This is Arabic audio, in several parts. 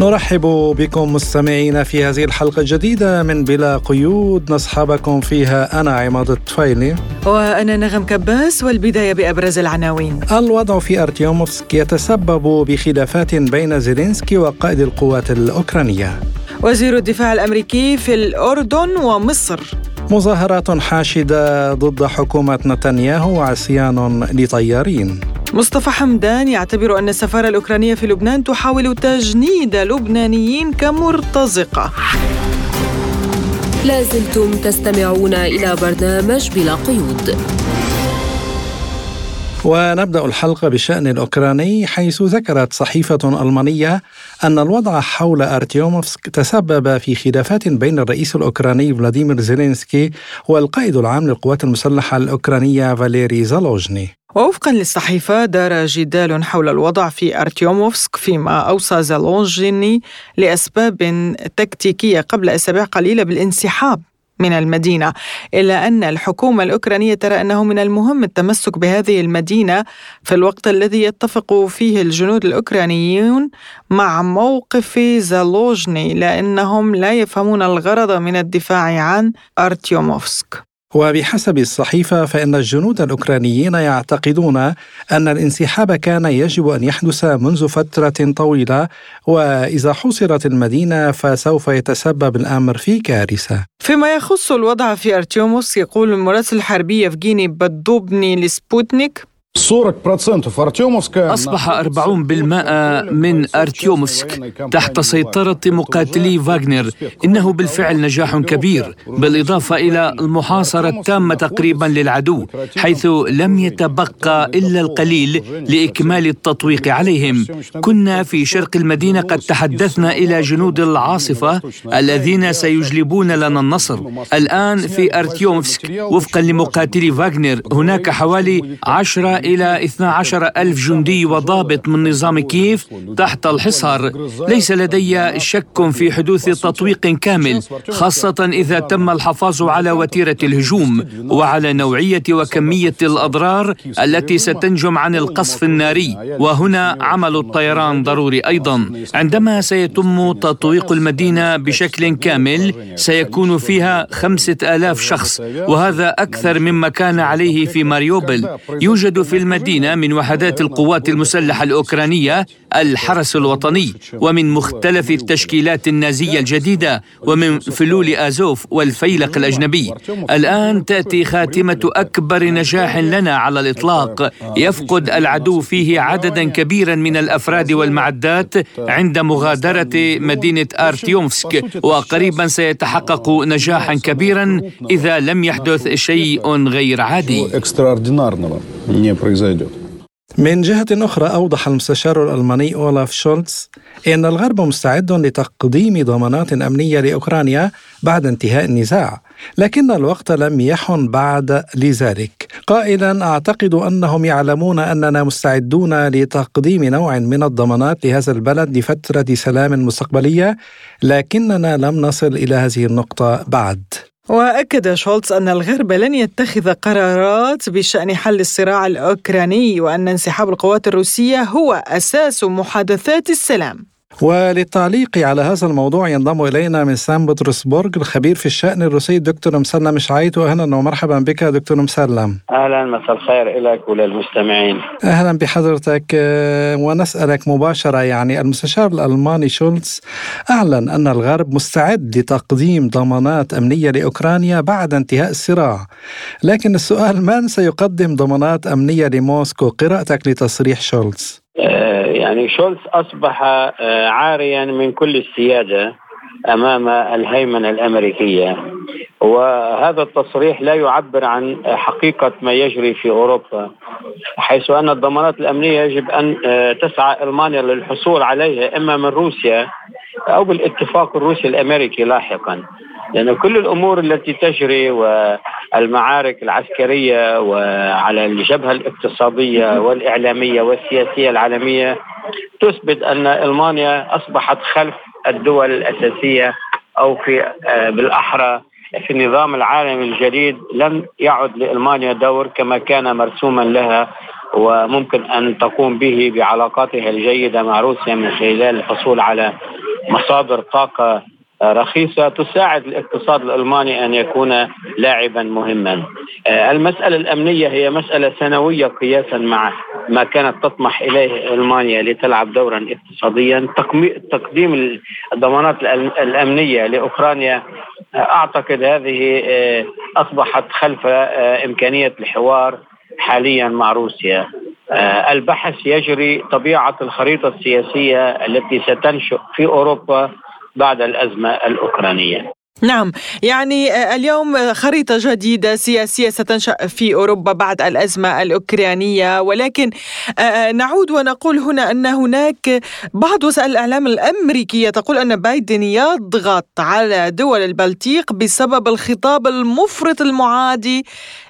نرحب بكم مستمعينا في هذه الحلقة الجديدة من بلا قيود. نصحبكم فيها أنا عماد الطفيلي. وأنا نغم كباس والبداية بأبرز العناوين. الوضع في أرتيوموفسك يتسبب بخلافات بين زيلينسكي وقائد القوات الأوكرانية. وزير الدفاع الأمريكي في الأردن ومصر. مظاهرات حاشدة ضد حكومة نتنياهو وعصيان لطيارين. مصطفى حمدان يعتبر أن السفارة الأوكرانية في لبنان تحاول تجنيد لبنانيين كمرتزقة. لازلتم تستمعون إلى برنامج بلا قيود. ونبدأ الحلقة بالشان الأوكراني حيث ذكرت صحيفة ألمانية أن الوضع حول أرتيوموفسك تسبب في خلافات بين الرئيس الأوكراني فلاديمير زيلينسكي والقائد العام للقوات المسلحة الأوكرانية فاليري زالوجني. ووفقا للصحيفة دار جدال حول الوضع في أرتيوموفسك فيما أوصى زالونجيني لأسباب تكتيكية قبل أسابيع قليلة بالانسحاب من المدينة إلا أن الحكومة الأوكرانية ترى أنه من المهم التمسك بهذه المدينة في الوقت الذي يتفق فيه الجنود الأوكرانيون مع موقف زالوجني لأنهم لا يفهمون الغرض من الدفاع عن أرتيوموفسك. وبحسب الصحيفة فإن الجنود الأوكرانيين يعتقدون أن الانسحاب كان يجب أن يحدث منذ فترة طويلة وإذا حصرت المدينة فسوف يتسبب الأمر في كارثة. فيما يخص الوضع في أرتيوموس يقول المراسل الحربي يفجيني بدوبني لسبوتنيك أصبح 40% من أرتيومسك تحت سيطرة مقاتلي فاغنر إنه بالفعل نجاح كبير بالإضافة إلى المحاصرة التامة تقريبا للعدو حيث لم يتبقى إلا القليل لإكمال التطويق عليهم. كنا في شرق المدينة قد تحدثنا إلى جنود العاصفة الذين سيجلبون لنا النصر. الآن في أرتيومسك وفقا لمقاتلي فاغنر هناك حوالي 10 إلى 12 ألف جندي وضابط من نظام كييف تحت الحصار. ليس لدي شك في حدوث تطويق كامل خاصة إذا تم الحفاظ على وتيرة الهجوم وعلى نوعية وكمية الأضرار التي ستنجم عن القصف الناري. وهنا عمل الطيران ضروري أيضا. عندما سيتم تطويق المدينة بشكل كامل سيكون فيها خمسة آلاف شخص وهذا أكثر مما كان عليه في ماريوبل. يوجد في المدينة من وحدات القوات المسلحة الأوكرانية الحرس الوطني ومن مختلف التشكيلات النازية الجديدة ومن فلول آزوف والفيلق الأجنبي. الآن تأتي خاتمة أكبر نجاح لنا على الإطلاق. يفقد العدو فيه عددا كبيرا من الأفراد والمعدات عند مغادرة مدينة آرتيومسك وقريبا سيتحقق نجاحا كبيرا إذا لم يحدث شيء غير عادي. من جهة أخرى أوضح المستشار الألماني أولاف شولتز أن الغرب مستعد لتقديم ضمانات أمنية لأوكرانيا بعد انتهاء النزاع لكن الوقت لم يحن بعد لذلك. قائلا أعتقد أنهم يعلمون أننا مستعدون لتقديم نوع من الضمانات لهذا البلد لفترة سلام مستقبلية لكننا لم نصل إلى هذه النقطة بعد. وأكد شولتز أن الغرب لن يتخذ قرارات بشأن حل الصراع الأوكراني وأن انسحاب القوات الروسية هو أساس محادثات السلام. وللتعليق على هذا الموضوع ينضم إلينا من سان بطرسبورغ الخبير في الشأن الروسي الدكتور مسلم شعيت أهلا ومرحبا بك دكتور مسلم. أهلا مساء الخير لك وللمستمعين. أهلا بحضرتك ونسألك مباشرة يعني المستشار الألماني شولتز أعلن أن الغرب مستعد لتقديم ضمانات أمنية لأوكرانيا بعد انتهاء الصراع. لكن السؤال من سيقدم ضمانات أمنية لموسكو؟ قراءتك لتصريح شولتز. يعني شولز أصبح عاريا من كل السيادة أمام الهيمنة الأمريكية. وهذا التصريح لا يعبر عن حقيقة ما يجري في أوروبا حيث أن الضمانات الأمنية يجب أن تسعى إلمانيا للحصول عليها إما من روسيا أو بالاتفاق الروسي الأمريكي لاحقا. لأن كل الأمور التي تجري والمعارك العسكرية وعلى الجبهة الاقتصادية والإعلامية والسياسية العالمية تثبت أن ألمانيا أصبحت خلف الدول الأساسية أو في آه، بالأحرى في النظام العالمي الجديد. لم يعد لألمانيا دور كما كان مرسوما لها وممكن أن تقوم به بعلاقاتها الجيدة مع روسيا من خلال الحصول على مصادر طاقة رخيصة تساعد الاقتصاد الألماني أن يكون لاعبا مهما. آه، المسألة الأمنية هي مسألة سنوية قياسا مع ما كانت تطمح إليه ألمانيا لتلعب دورا اقتصاديا. تقديم الضمانات الأمنية لأوكرانيا آه، أعتقد هذه آه، أصبحت خلف إمكانية الحوار حاليا مع روسيا. البحث يجري طبيعة الخريطة السياسية التي ستنشئ في أوروبا بعد الأزمة الأوكرانية. نعم. يعني آه، اليوم خريطة جديدة سياسية ستنشأ في أوروبا بعد الأزمة الأوكرانية. ولكن آه، آه، نعود ونقول هنا أن هناك بعض وسائل الإعلام الأمريكية تقول أن بايدن يضغط على دول البلطيق بسبب الخطاب المفرط المعادي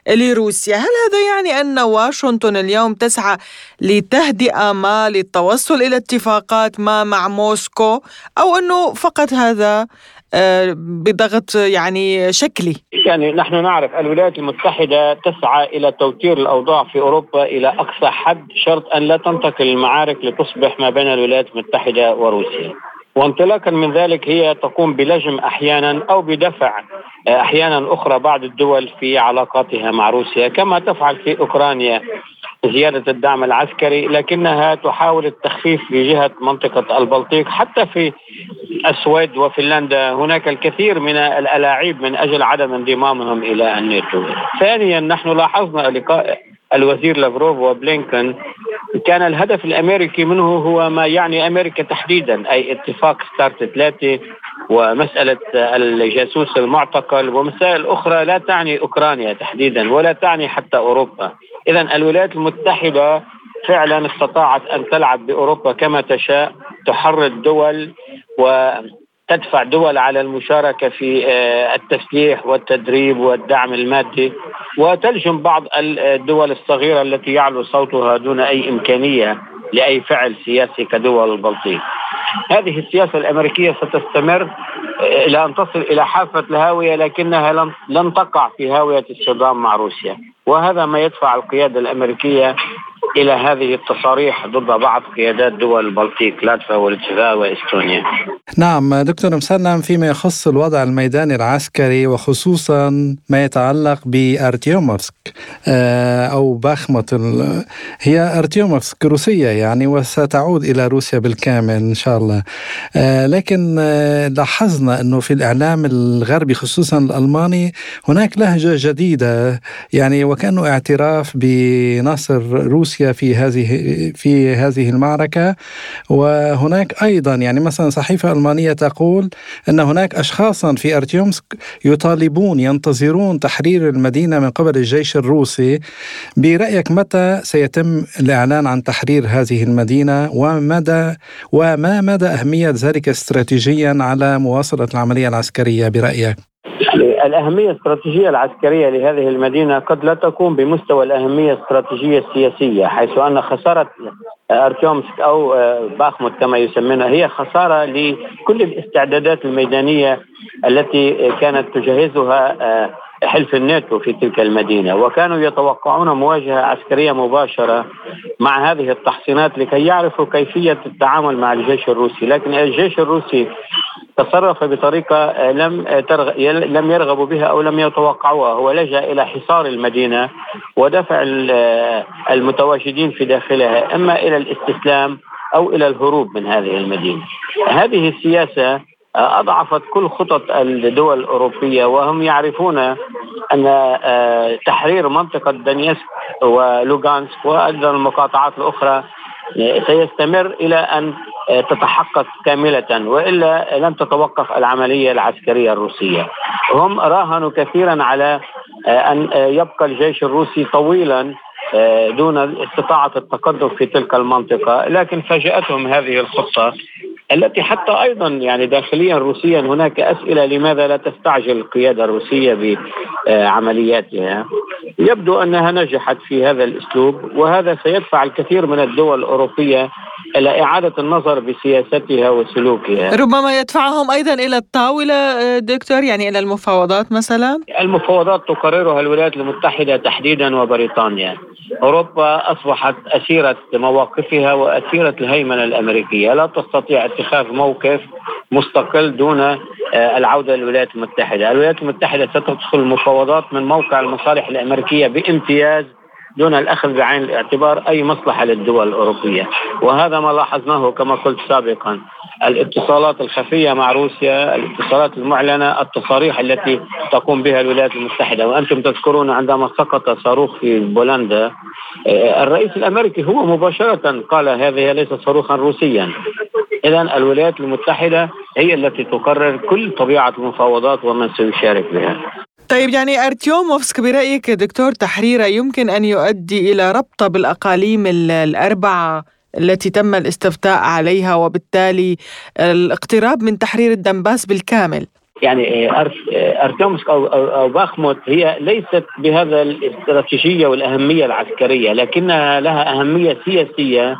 لروسيا. هل هذا يعني أن واشنطن اليوم تسعى لتهدئة ما للتوصل إلى اتفاقات ما مع موسكو أو أنه فقط هذا بضغط يعني شكلي. يعني نحن نعرف الولايات المتحدة تسعى إلى توتير الأوضاع في أوروبا إلى أقصى حد شرط أن لا تنتقل المعارك لتصبح ما بين الولايات المتحدة وروسيا. وانطلاقا من ذلك هي تقوم بلجم أحيانا أو بدفع آه، أحيانا أخرى بعض الدول في علاقاتها مع روسيا كما تفعل في أوكرانيا زيادة الدعم العسكري لكنها تحاول التخفيف في جهه منطقة البلطيق حتى في السويد وفنلندا هناك الكثير من الألاعيب من أجل عدم انضمامهم إلى الناتو. ثانيا نحن لاحظنا لقاء الوزير لافروف وبلينكن كان الهدف الأمريكي منه هو ما يعني أمريكا تحديدا أي اتفاق ستارت ثلاثة ومسألة الجاسوس المعتقل ومسائل أخرى لا تعني أوكرانيا تحديدا ولا تعني حتى أوروبا اذا الولايات المتحدة فعلا استطاعت أن تلعب بأوروبا كما تشاء تحرض دول و تدفع دول على المشاركة في آه، التسليح والتدريب والدعم المادي وتلجم بعض الدول الصغيرة التي يعلو صوتها دون أي إمكانية لأي فعل سياسي كدول البلطيق. هذه السياسة الأمريكية ستستمر آه، إلى أن تصل إلى حافة الهاوية لكنها لن تقع في هاوية الصدام مع روسيا، وهذا ما يدفع القيادة الأمريكية إلى هذه التصاريح ضد بعض قيادات دول البلطيق لاتفا ولتفا وإستونيا. نعم دكتور مسلم فيما يخص الوضع الميداني العسكري وخصوصا ما يتعلق بارتيوموفسك آه، أو باخمت هي ارتيوموفسك روسيه يعني وستعود إلى روسيا بالكامل إن شاء الله. آه، لكن آه، لاحظنا إنه في الإعلام الغربي خصوصا الألماني هناك لهجة جديدة يعني وكأنه اعتراف بنصر روسيا في هذه في هذه المعركة وهناك أيضا يعني مثلا صحيفة ألمانية تقول أن هناك أشخاصا في أرتيومسك يطالبون ينتظرون تحرير المدينة من قبل الجيش الروسي برأيك متى سيتم الإعلان عن تحرير هذه المدينة ومدى وما مدى أهمية ذلك استراتيجيا على مواصلة العملية العسكرية برأيك؟ الأهمية الاستراتيجية العسكرية لهذه المدينة قد لا تكون بمستوى الأهمية الاستراتيجية السياسية حيث أن خسارة أرتيومسك أو باخموت كما يسمونها هي خسارة لكل الاستعدادات الميدانية التي كانت تجهزها حلف الناتو في تلك المدينة. وكانوا يتوقعون مواجهة عسكرية مباشرة مع هذه التحصينات لكي يعرفوا كيفية التعامل مع الجيش الروسي. لكن الجيش الروسي تصرف بطريقة لم لم يرغبوا بها أو لم يتوقعوها. هو لجأ إلى حصار المدينة ودفع المتواجدين في داخلها إما إلى الاستسلام أو إلى الهروب من هذه المدينة. هذه السياسة أضعفت كل خطط الدول الأوروبية وهم يعرفون أن آه، تحرير منطقة دانيسك ولوغانسك وأيضا المقاطعات الأخرى آه، سيستمر إلى أن آه، تتحقق كاملة وإلا لن تتوقف العملية العسكرية الروسية. هم راهنوا كثيرا على أن يبقى الجيش الروسي طويلا دون استطاعة التقدم في تلك المنطقة، لكن فاجأتهم هذه الخطة التي حتى أيضا يعني داخليا روسيا هناك أسئلة لماذا لا تستعجل القيادة الروسية بعملياتها. يبدو أنها نجحت في هذا الأسلوب وهذا سيدفع الكثير من الدول الأوروبية إلى إعادة النظر بسياستها وسلوكها. ربما يدفعهم أيضا إلى الطاولة دكتور يعني إلى المفاوضات مثلا؟ المفاوضات تقررها الولايات المتحدة تحديدا وبريطانيا. أوروبا أصبحت أسيرة مواقفها وأسيرة الهيمنة الأمريكية. لا تستطيع اتخاذ موقف مستقل دون آه، العودة للولايات المتحدة، الولايات المتحدة ستدخل المفاوضات من موقع المصالح الأمريكية بامتياز دون الأخذ بعين الاعتبار أي مصلحة للدول الأوروبية، وهذا ما لاحظناه كما قلت سابقا، الاتصالات الخفية مع روسيا، الاتصالات المعلنة، التصاريح التي تقوم بها الولايات المتحدة، وأنتم تذكرون عندما سقط صاروخ في بولندا آه، الرئيس الأمريكي هو مباشرة قال هذا ليس صاروخا روسيا. اذا الولايات المتحدة هي التي تقرر كل طبيعة المفاوضات ومن سيشارك بها. طيب يعني أرتيوموفسك برأيك دكتور تحريره يمكن أن يؤدي إلى ربطه بالأقاليم الاربعه التي تم الاستفتاء عليها وبالتالي الاقتراب من تحرير الدنباس بالكامل؟ يعني ارتيومسك أو أو باخموت هي ليست بهذا الاستراتيجية والأهمية العسكرية لكنها لها أهمية سياسية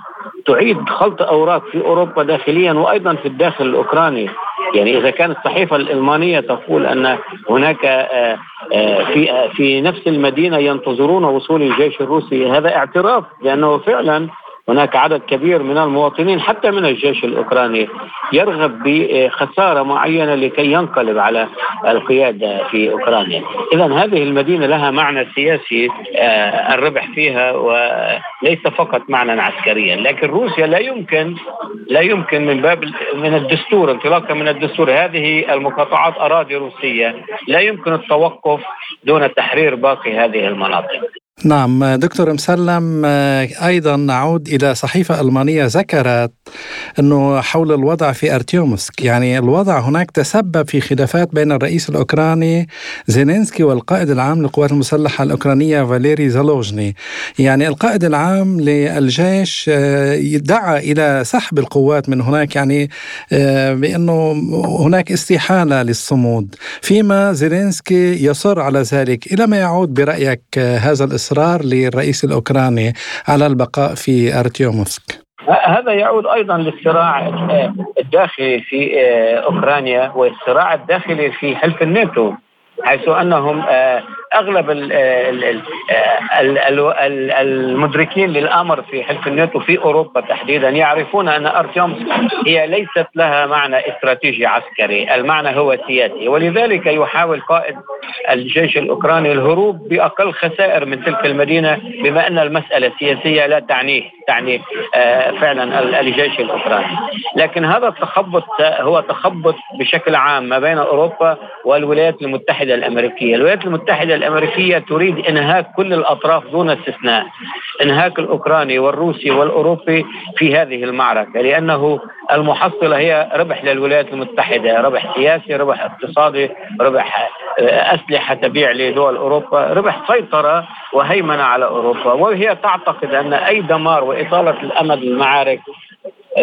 تعيد خلط أوراق في أوروبا داخليا وأيضا في الداخل الأوكراني. يعني إذا كانت الصحيفة الألمانية تقول أن هناك آه، آه، في آه، في نفس المدينة ينتظرون وصول الجيش الروسي هذا اعتراف بانه فعلا هناك عدد كبير من المواطنين حتى من الجيش الأوكراني يرغب بخسارة معينة لكي ينقلب على القيادة في أوكرانيا، اذا هذه المدينة لها معنى سياسي آه، الربح فيها وليس فقط معنى عسكريا، لكن روسيا لا يمكن لا يمكن من باب من الدستور انطلاقا من الدستور هذه المقاطعات أراضي روسية لا يمكن التوقف دون تحرير باقي هذه المناطق. نعم دكتور مسلم أيضا نعود إلى صحيفة ألمانية ذكرت أنه حول الوضع في أرتيومسك. يعني الوضع هناك تسبب في خلافات بين الرئيس الأوكراني زيلينسكي والقائد العام للقوات المسلحة الأوكرانية فاليري زالوجني. يعني القائد العام للجيش دعا إلى سحب القوات من هناك يعني بأنه هناك استحالة للصمود. فيما زيلينسكي يصر على ذلك. إلى ما يعود برأيك هذا الإصرار؟ إصرار للرئيس الأوكراني على البقاء في ارتيوموسك هذا يعود أيضا للصراع الداخلي في آه، أوكرانيا والصراع الداخلي في حلف الناتو حيث أنهم أغلب المدركين للأمر في حلف الناتو في أوروبا تحديدا يعرفون أن ارتيوم هي ليست لها معنى استراتيجي عسكري، المعنى هو سياسي. ولذلك يحاول قائد الجيش الأوكراني الهروب بأقل خسائر من تلك المدينة بما أن المسألة سياسيه لا تعنيه تعني آه، فعلا الجيش الأوكراني، لكن هذا التخبط هو تخبط بشكل عام ما بين أوروبا والولايات المتحدة الأمريكية، الولايات المتحدة الأمريكية تريد إنهاك كل الأطراف دون استثناء. إنهاك الأوكراني والروسي والأوروبي في هذه المعركة لأنه المحصلة هي ربح للولايات المتحدة ربح سياسي ربح اقتصادي ربح آه، أسلحة تبيع لدول أوروبا ربح سيطرة وهيمنة على أوروبا. وهي تعتقد أن أي دمار وإطالة الأمد المعارك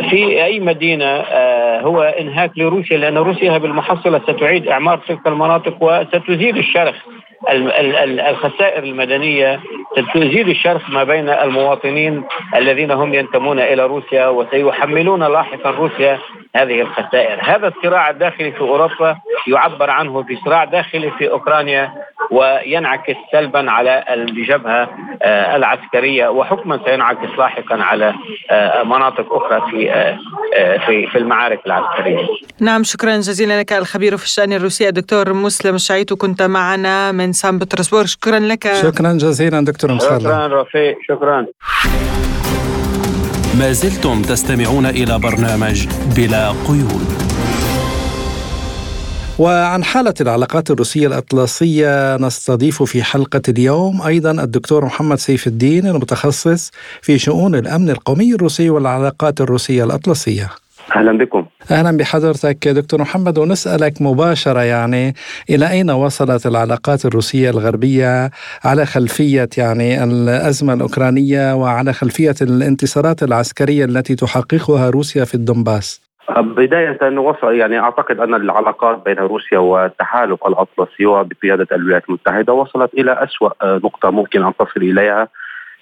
في أي مدينة آه، هو إنهاك لروسيا لأن روسيا بالمحصلة ستعيد إعمار تلك المناطق وستزيد الشرخ. الخسائر المدنية تزيد الشرخ ما بين المواطنين الذين هم ينتمون إلى روسيا وسيحملون لاحقا روسيا هذه الخسائر. هذا الصراع الداخلي في أوروبا يعبر عنه في صراع داخلي في أوكرانيا وينعكس سلبا على الجبهة آه، العسكرية وحكما سينعكس لاحقا على آه، مناطق أخرى في آه، في في المعارك العسكرية. نعم شكرا جزيلا لك الخبير في الشأن الروسي الدكتور مسلم الشعيط كنت معنا من سان بطرسبورغ. شكرا لك. شكرا جزيلا دكتور مسلم شكرا رفيق شكرا. ما زلتم تستمعون إلى برنامج بلا قيود. وعن حالة العلاقات الروسية الأطلسية نستضيف في حلقة اليوم أيضا الدكتور محمد سيف الدين المتخصص في شؤون الأمن القومي الروسي والعلاقات الروسية الأطلسية. أهلا بكم. أهلا بحضرتك دكتور محمد ونسألك مباشرة يعني إلى أين وصلت العلاقات الروسية الغربية على خلفية يعني الأزمة الأوكرانية وعلى خلفية الانتصارات العسكرية التي تحققها روسيا في الدنباس بداية وصل يعني أعتقد أن العلاقات بين روسيا والتحالف الأطلسي وبقيادة الولايات المتحدة وصلت إلى أسوأ نقطة ممكن أن تصل إليها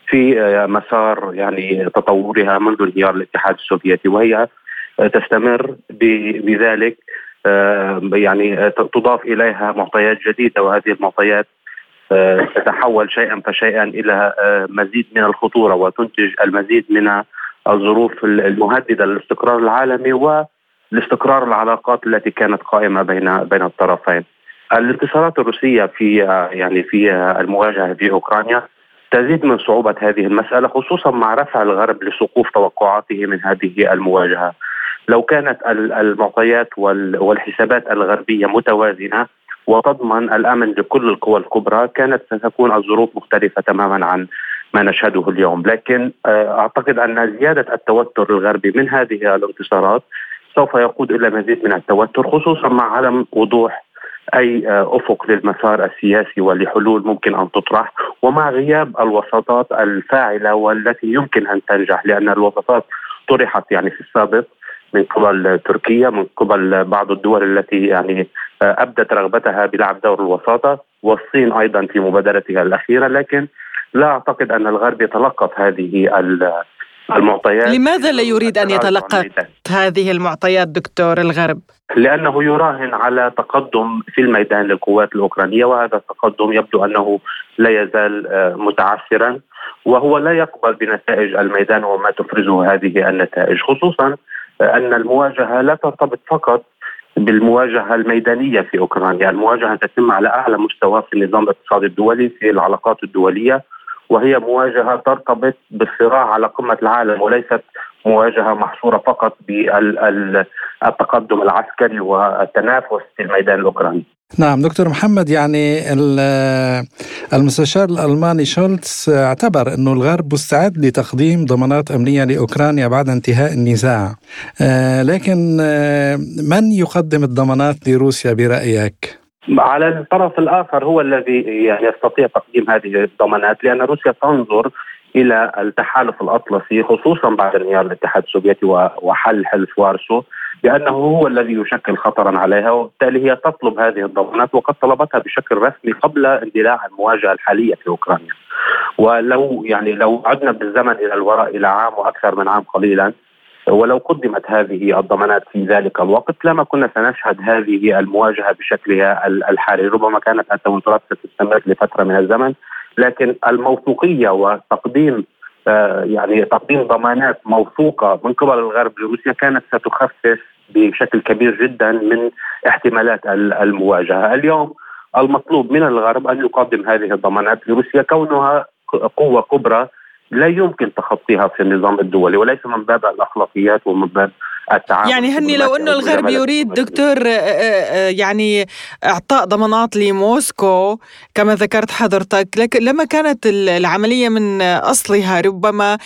في مسار يعني تطورها منذ انهيار الاتحاد السوفيتي وهي تستمر بذلك يعني تضاف إليها معطيات جديدة وهذه المعطيات تتحول شيئا فشيئا إلى مزيد من الخطورة وتنتج المزيد من الظروف المهددة للاستقرار العالمي والاستقرار العلاقات التي كانت قائمة بين بين الطرفين. الانتصارات الروسية في يعني في المواجهة في أوكرانيا تزيد من صعوبة هذه المسألة خصوصا مع رفع الغرب لسقوف توقعاته من هذه المواجهة. لو كانت المعطيات والحسابات الغربية متوازنة وتضمن الأمن لكل القوى الكبرى كانت ستكون الظروف مختلفة تماما عن ما نشهده اليوم. لكن آه، أعتقد أن زيادة التوتر الغربي من هذه الانتصارات سوف يقود إلى مزيد من التوتر خصوصا مع عدم وضوح أي آه، أفق للمسار السياسي ولحلول ممكن أن تطرح ومع غياب الوساطات الفاعلة والتي يمكن أن تنجح لأن الوساطات طرحت يعني في السابق من قبل تركيا من قبل بعض الدول التي يعني آه، أبدت رغبتها بلعب دور الوساطة والصين أيضا في مبادرتها الأخيرة لكن لا أعتقد أن الغرب يتلقف هذه المعطيات لماذا لا يريد أن يتلقى هذه المعطيات دكتور الغرب؟ لأنه يراهن على تقدم في الميدان للقوات الأوكرانية وهذا التقدم يبدو أنه لا يزال آه، متعثرا وهو لا يقبل بنتائج الميدان وما تفرزه هذه النتائج خصوصا أن المواجهة لا ترتبط فقط بالمواجهة الميدانية في أوكرانيا، المواجهة تتم على أعلى مستوى في النظام الاقتصادي الدولي في العلاقات الدولية وهي مواجهة ترتبط بالصراع على قمة العالم وليست مواجهة محصورة فقط بالتقدم العسكري والتنافس في الميدان الأوكراني. نعم دكتور محمد يعني المستشار الألماني شولتز اعتبر إنه الغرب مستعد لتقديم ضمانات أمنية لأوكرانيا بعد انتهاء النزاع آه، لكن آه، من يقدم الضمانات لروسيا برأيك؟ على الطرف الآخر هو الذي يعني يستطيع تقديم هذه الضمانات لأن روسيا تنظر إلى التحالف الأطلسي خصوصا بعد انهيار الاتحاد السوفيتي وحل حلف وارسو بانه هو الذي يشكل خطرا عليها وبالتالي هي تطلب هذه الضمانات وقد طلبتها بشكل رسمي قبل اندلاع المواجهة الحالية في أوكرانيا. ولو يعني لو عدنا بالزمن إلى الوراء إلى عام وأكثر من عام قليلا ولو قدمت هذه الضمانات في ذلك الوقت لما كنا سنشهد هذه المواجهة بشكلها الحالي، ربما كانت التوترات ستستمر لفترة من الزمن، لكن الموثوقية وتقديم يعني تقديم ضمانات موثوقة من قبل الغرب لروسيا كانت ستخفف بشكل كبير جدا من احتمالات المواجهة، اليوم المطلوب من الغرب أن يقدم هذه الضمانات لروسيا كونها قوة كبرى لا يمكن تخطيها في النظام الدولي وليس من باب الأخلاقيات ومن باب التعامل يعني هني لو إنه الغرب يريد دكتور آه، آه، آه، يعني إعطاء ضمانات لموسكو كما ذكرت حضرتك لكن لما كانت العملية من أصلها ربما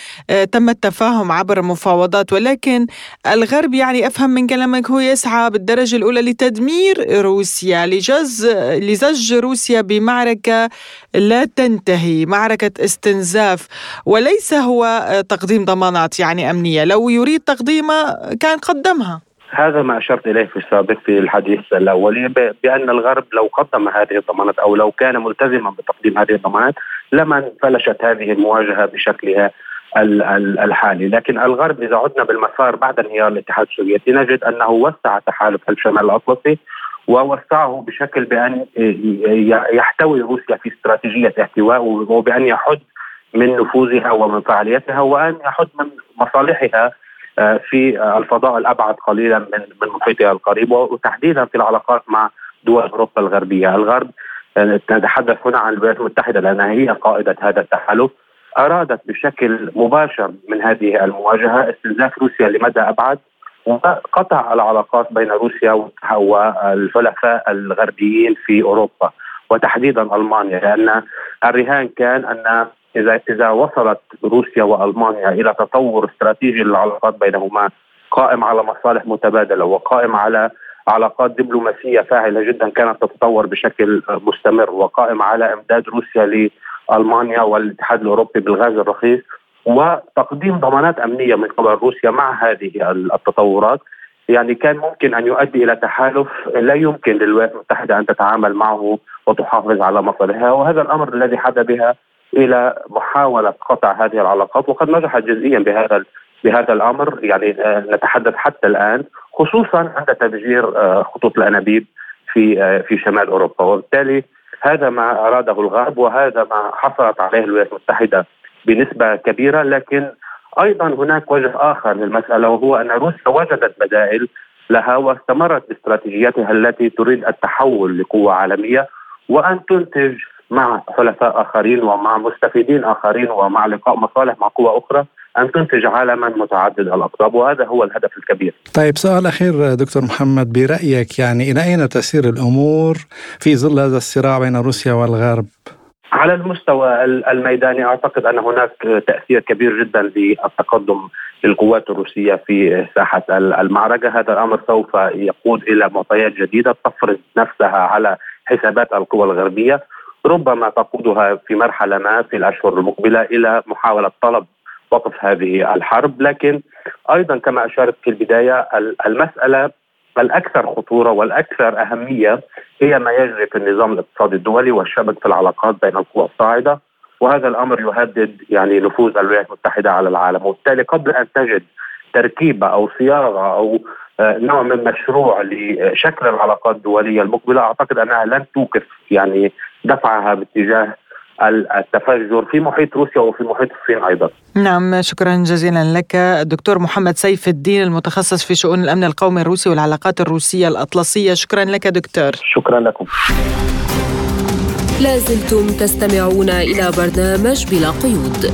تم التفاهم عبر مفاوضات ولكن الغرب يعني أفهم من كلامك هو يسعى بالدرجة الأولى لتدمير روسيا لجز لزج روسيا بمعركة لا تنتهي معركة استنزاف وليس هو تقديم ضمانات يعني أمنية. لو يريد تقديمها كان قدمها. هذا ما أشرت إليه في السابق في الحديث الاولي بأن الغرب لو قدم هذه الضمانات أو لو كان ملتزما بتقديم هذه الضمانات لما انفلشت هذه المواجهة بشكلها الحالي، لكن الغرب إذا عدنا بالمسار بعد انهيار الاتحاد السوفيتي نجد أنه وسع تحالف الشمال الأطلسي ووسعه بشكل بأن يحتوي روسيا في استراتيجية احتواء وبأن يحد من نفوذها ومن فعاليتها وأن يحد من مصالحها في الفضاء الأبعد قليلا من من محيطها القريب وتحديدا في العلاقات مع دول أوروبا الغربية، الغرب آه، نتحدث هنا عن الولايات المتحدة لأنها هي قائدة هذا التحالف. أرادت بشكل مباشر من هذه المواجهة استنزاف روسيا لمدى أبعد وقطع العلاقات بين روسيا والحلفاء الغربيين في أوروبا وتحديدا ألمانيا لأن الرهان كان أن اذا إذا وصلت روسيا وألمانيا إلى تطور استراتيجي للعلاقات بينهما قائم على مصالح متبادلة وقائم على علاقات دبلوماسية فاعلة جدا كانت تتطور بشكل مستمر وقائم على إمداد روسيا لألمانيا والاتحاد الأوروبي بالغاز الرخيص وتقديم ضمانات أمنية من قبل روسيا مع هذه التطورات. يعني كان ممكن أن يؤدي إلى تحالف لا يمكن للولايات المتحدة أن تتعامل معه وتحافظ على مصالحها وهذا الأمر الذي حدا بها إلى محاولة قطع هذه العلاقات وقد نجحت جزئيا بهذا بهذا الأمر. يعني آه، نتحدث حتى الآن خصوصا عند تفجير آه، خطوط الأنابيب في آه، في شمال أوروبا. وبالتالي هذا ما أراده الغرب وهذا ما حصلت عليه الولايات المتحدة بنسبة كبيرة. لكن أيضا هناك وجه آخر للمسألة وهو أن روسيا وجدت بدائل لها واستمرت باستراتيجيتها التي تريد التحول لقوة عالمية وأن تنتج مع حلفاء آخرين ومع مستفيدين آخرين ومع لقاء مصالح مع قوى أخرى أن تنتج عالما متعدد الأقطاب وهذا هو الهدف الكبير. طيب سؤال أخير دكتور محمد برأيك يعني إلى أين تسير الأمور في ظل هذا الصراع بين روسيا والغرب؟ على المستوى الميداني أعتقد أن هناك تأثير كبير جدا للتقدم للقوات الروسية في ساحة المعركة، هذا الأمر سوف يقود إلى معطيات جديدة تفرض نفسها على حسابات القوى الغربية، ربما تقودها في مرحلة ما في الأشهر المقبلة إلى محاولة طلب وقف هذه الحرب، لكن أيضا كما اشرت في البداية المسألة الأكثر خطورة والأكثر أهمية هي ما يجري في النظام الاقتصادي الدولي والشبك في العلاقات بين القوى الصاعدة. وهذا الأمر يهدد يعني نفوذ الولايات المتحدة على العالم. وبالتالي قبل أن تجد تركيبة أو صياغه أو آه، نوع من مشروع لشكل العلاقات الدولية المقبلة أعتقد أنها لن توقف يعني دفعها باتجاه التفجر في محيط روسيا وفي محيط الصين أيضا. نعم شكرا جزيلا لك الدكتور محمد سيف الدين المتخصص في شؤون الأمن القومي الروسي والعلاقات الروسية الأطلسية شكرا لك دكتور. شكرا لكم. لازلتم تستمعون إلى برنامج بلا قيود.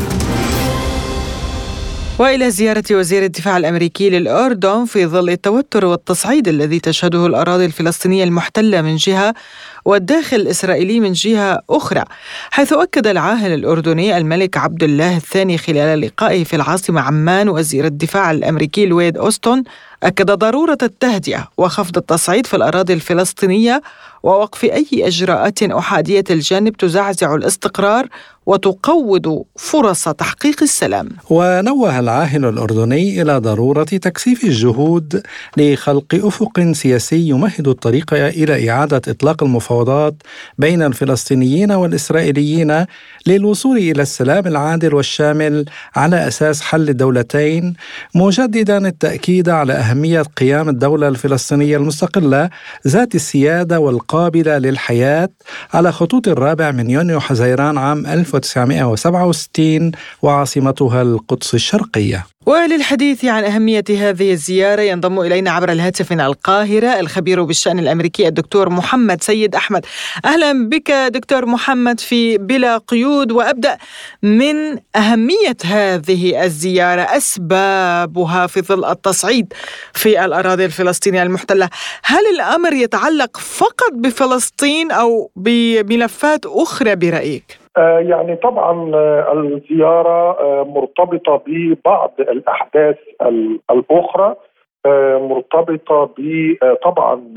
وإلى زيارة وزير الدفاع الأمريكي للأردن في ظل التوتر والتصعيد الذي تشهده الأراضي الفلسطينية المحتلة من جهة والداخل الإسرائيلي من جهة أخرى حيث أكد العاهل الأردني الملك عبد الله الثاني خلال لقائه في العاصمة عمان وزير الدفاع الأمريكي لويد أوستون أكد ضرورة التهدئة وخفض التصعيد في الأراضي الفلسطينية ووقف أي إجراءات أحادية الجانب تزعزع الاستقرار وتقوض فرص تحقيق السلام. ونوه العاهل الأردني إلى ضرورة تكثيف الجهود لخلق أفق سياسي يمهد الطريق إلى إعادة إطلاق المفاوضات بين الفلسطينيين والإسرائيليين للوصول إلى السلام العادل والشامل على أساس حل الدولتين مجددا التأكيد على أهمية قيام الدولة الفلسطينية المستقلة ذات السيادة والقابلة للحياة على خطوط الرابع من يونيو حزيران عام 1967 وعاصمتها القدس الشرقية. وللحديث عن أهمية هذه الزيارة ينضم إلينا عبر الهاتف من القاهرة الخبير بالشأن الأمريكي الدكتور محمد سيد أحمد أهلا بك دكتور محمد في بلا قيود وأبدأ من أهمية هذه الزيارة أسبابها في ظل التصعيد في الأراضي الفلسطينية المحتلة هل الأمر يتعلق فقط بفلسطين أو بملفات أخرى برأيك؟ آه، يعني طبعا آه، الزيارة آه، مرتبطة ببعض الأحداث الأخرى مرتبطة بطبعا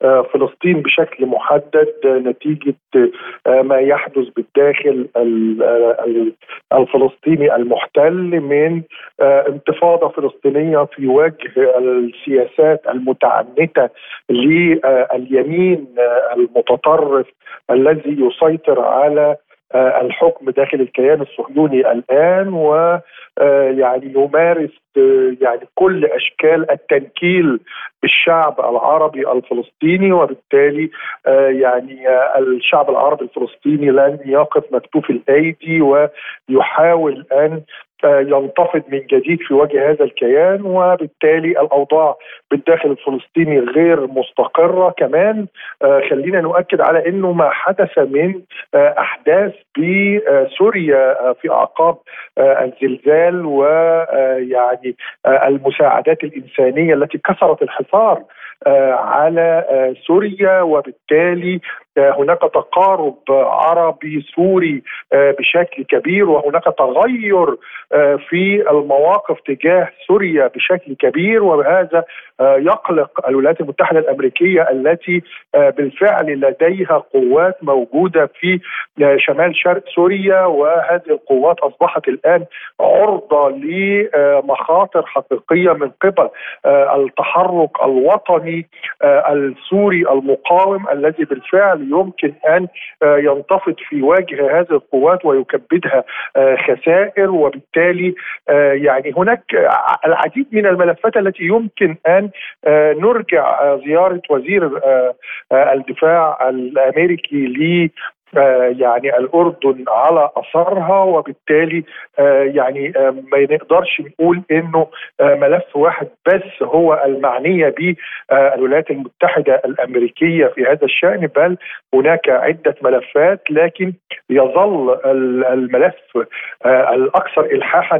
فلسطين بشكل محدد نتيجة ما يحدث بالداخل الفلسطيني المحتل من انتفاضة فلسطينية في وجه السياسات المتعنتة لليمين المتطرف الذي يسيطر على الحكم داخل الكيان الصهيوني الآن و آه، يمارس آه، يعني كل أشكال التنكيل بالشعب العربي الفلسطيني وبالتالي يعني الشعب العربي الفلسطيني لن يقف مكتوف الأيدي ويحاول أن ينتفض من جديد في وجه هذا الكيان وبالتالي الأوضاع بالداخل الفلسطيني غير مستقرة كمان. آه، خلينا نؤكد على إنه ما حدث من آه، أحداث بسوريا آه، في أعقاب الزلزال ويعني المساعدات الإنسانية التي كسرت الحصار على سوريا. وبالتالي هناك تقارب عربي سوري بشكل كبير وهناك تغير في المواقف تجاه سوريا بشكل كبير وبهذا يقلق الولايات المتحدة الأمريكية التي بالفعل لديها قوات موجودة في شمال شرق سوريا وهذه القوات أصبحت الآن عرضة لمخاطر حقيقية من قبل التحرك الوطني السوري المقاوم الذي بالفعل يمكن أن ينتفض في وجه هذه القوات ويكبدها خسائر وبالتالي يعني هناك العديد من الملفات التي يمكن أن نرجع زيارة وزير الدفاع الأمريكي يعني الأردن على أثرها وبالتالي يعني ما نقدرش نقول إنه ملف واحد بس هو المعنية به الولايات المتحدة الأمريكية في هذا الشأن بل هناك عدة ملفات لكن يظل الملف الأكثر الحاحا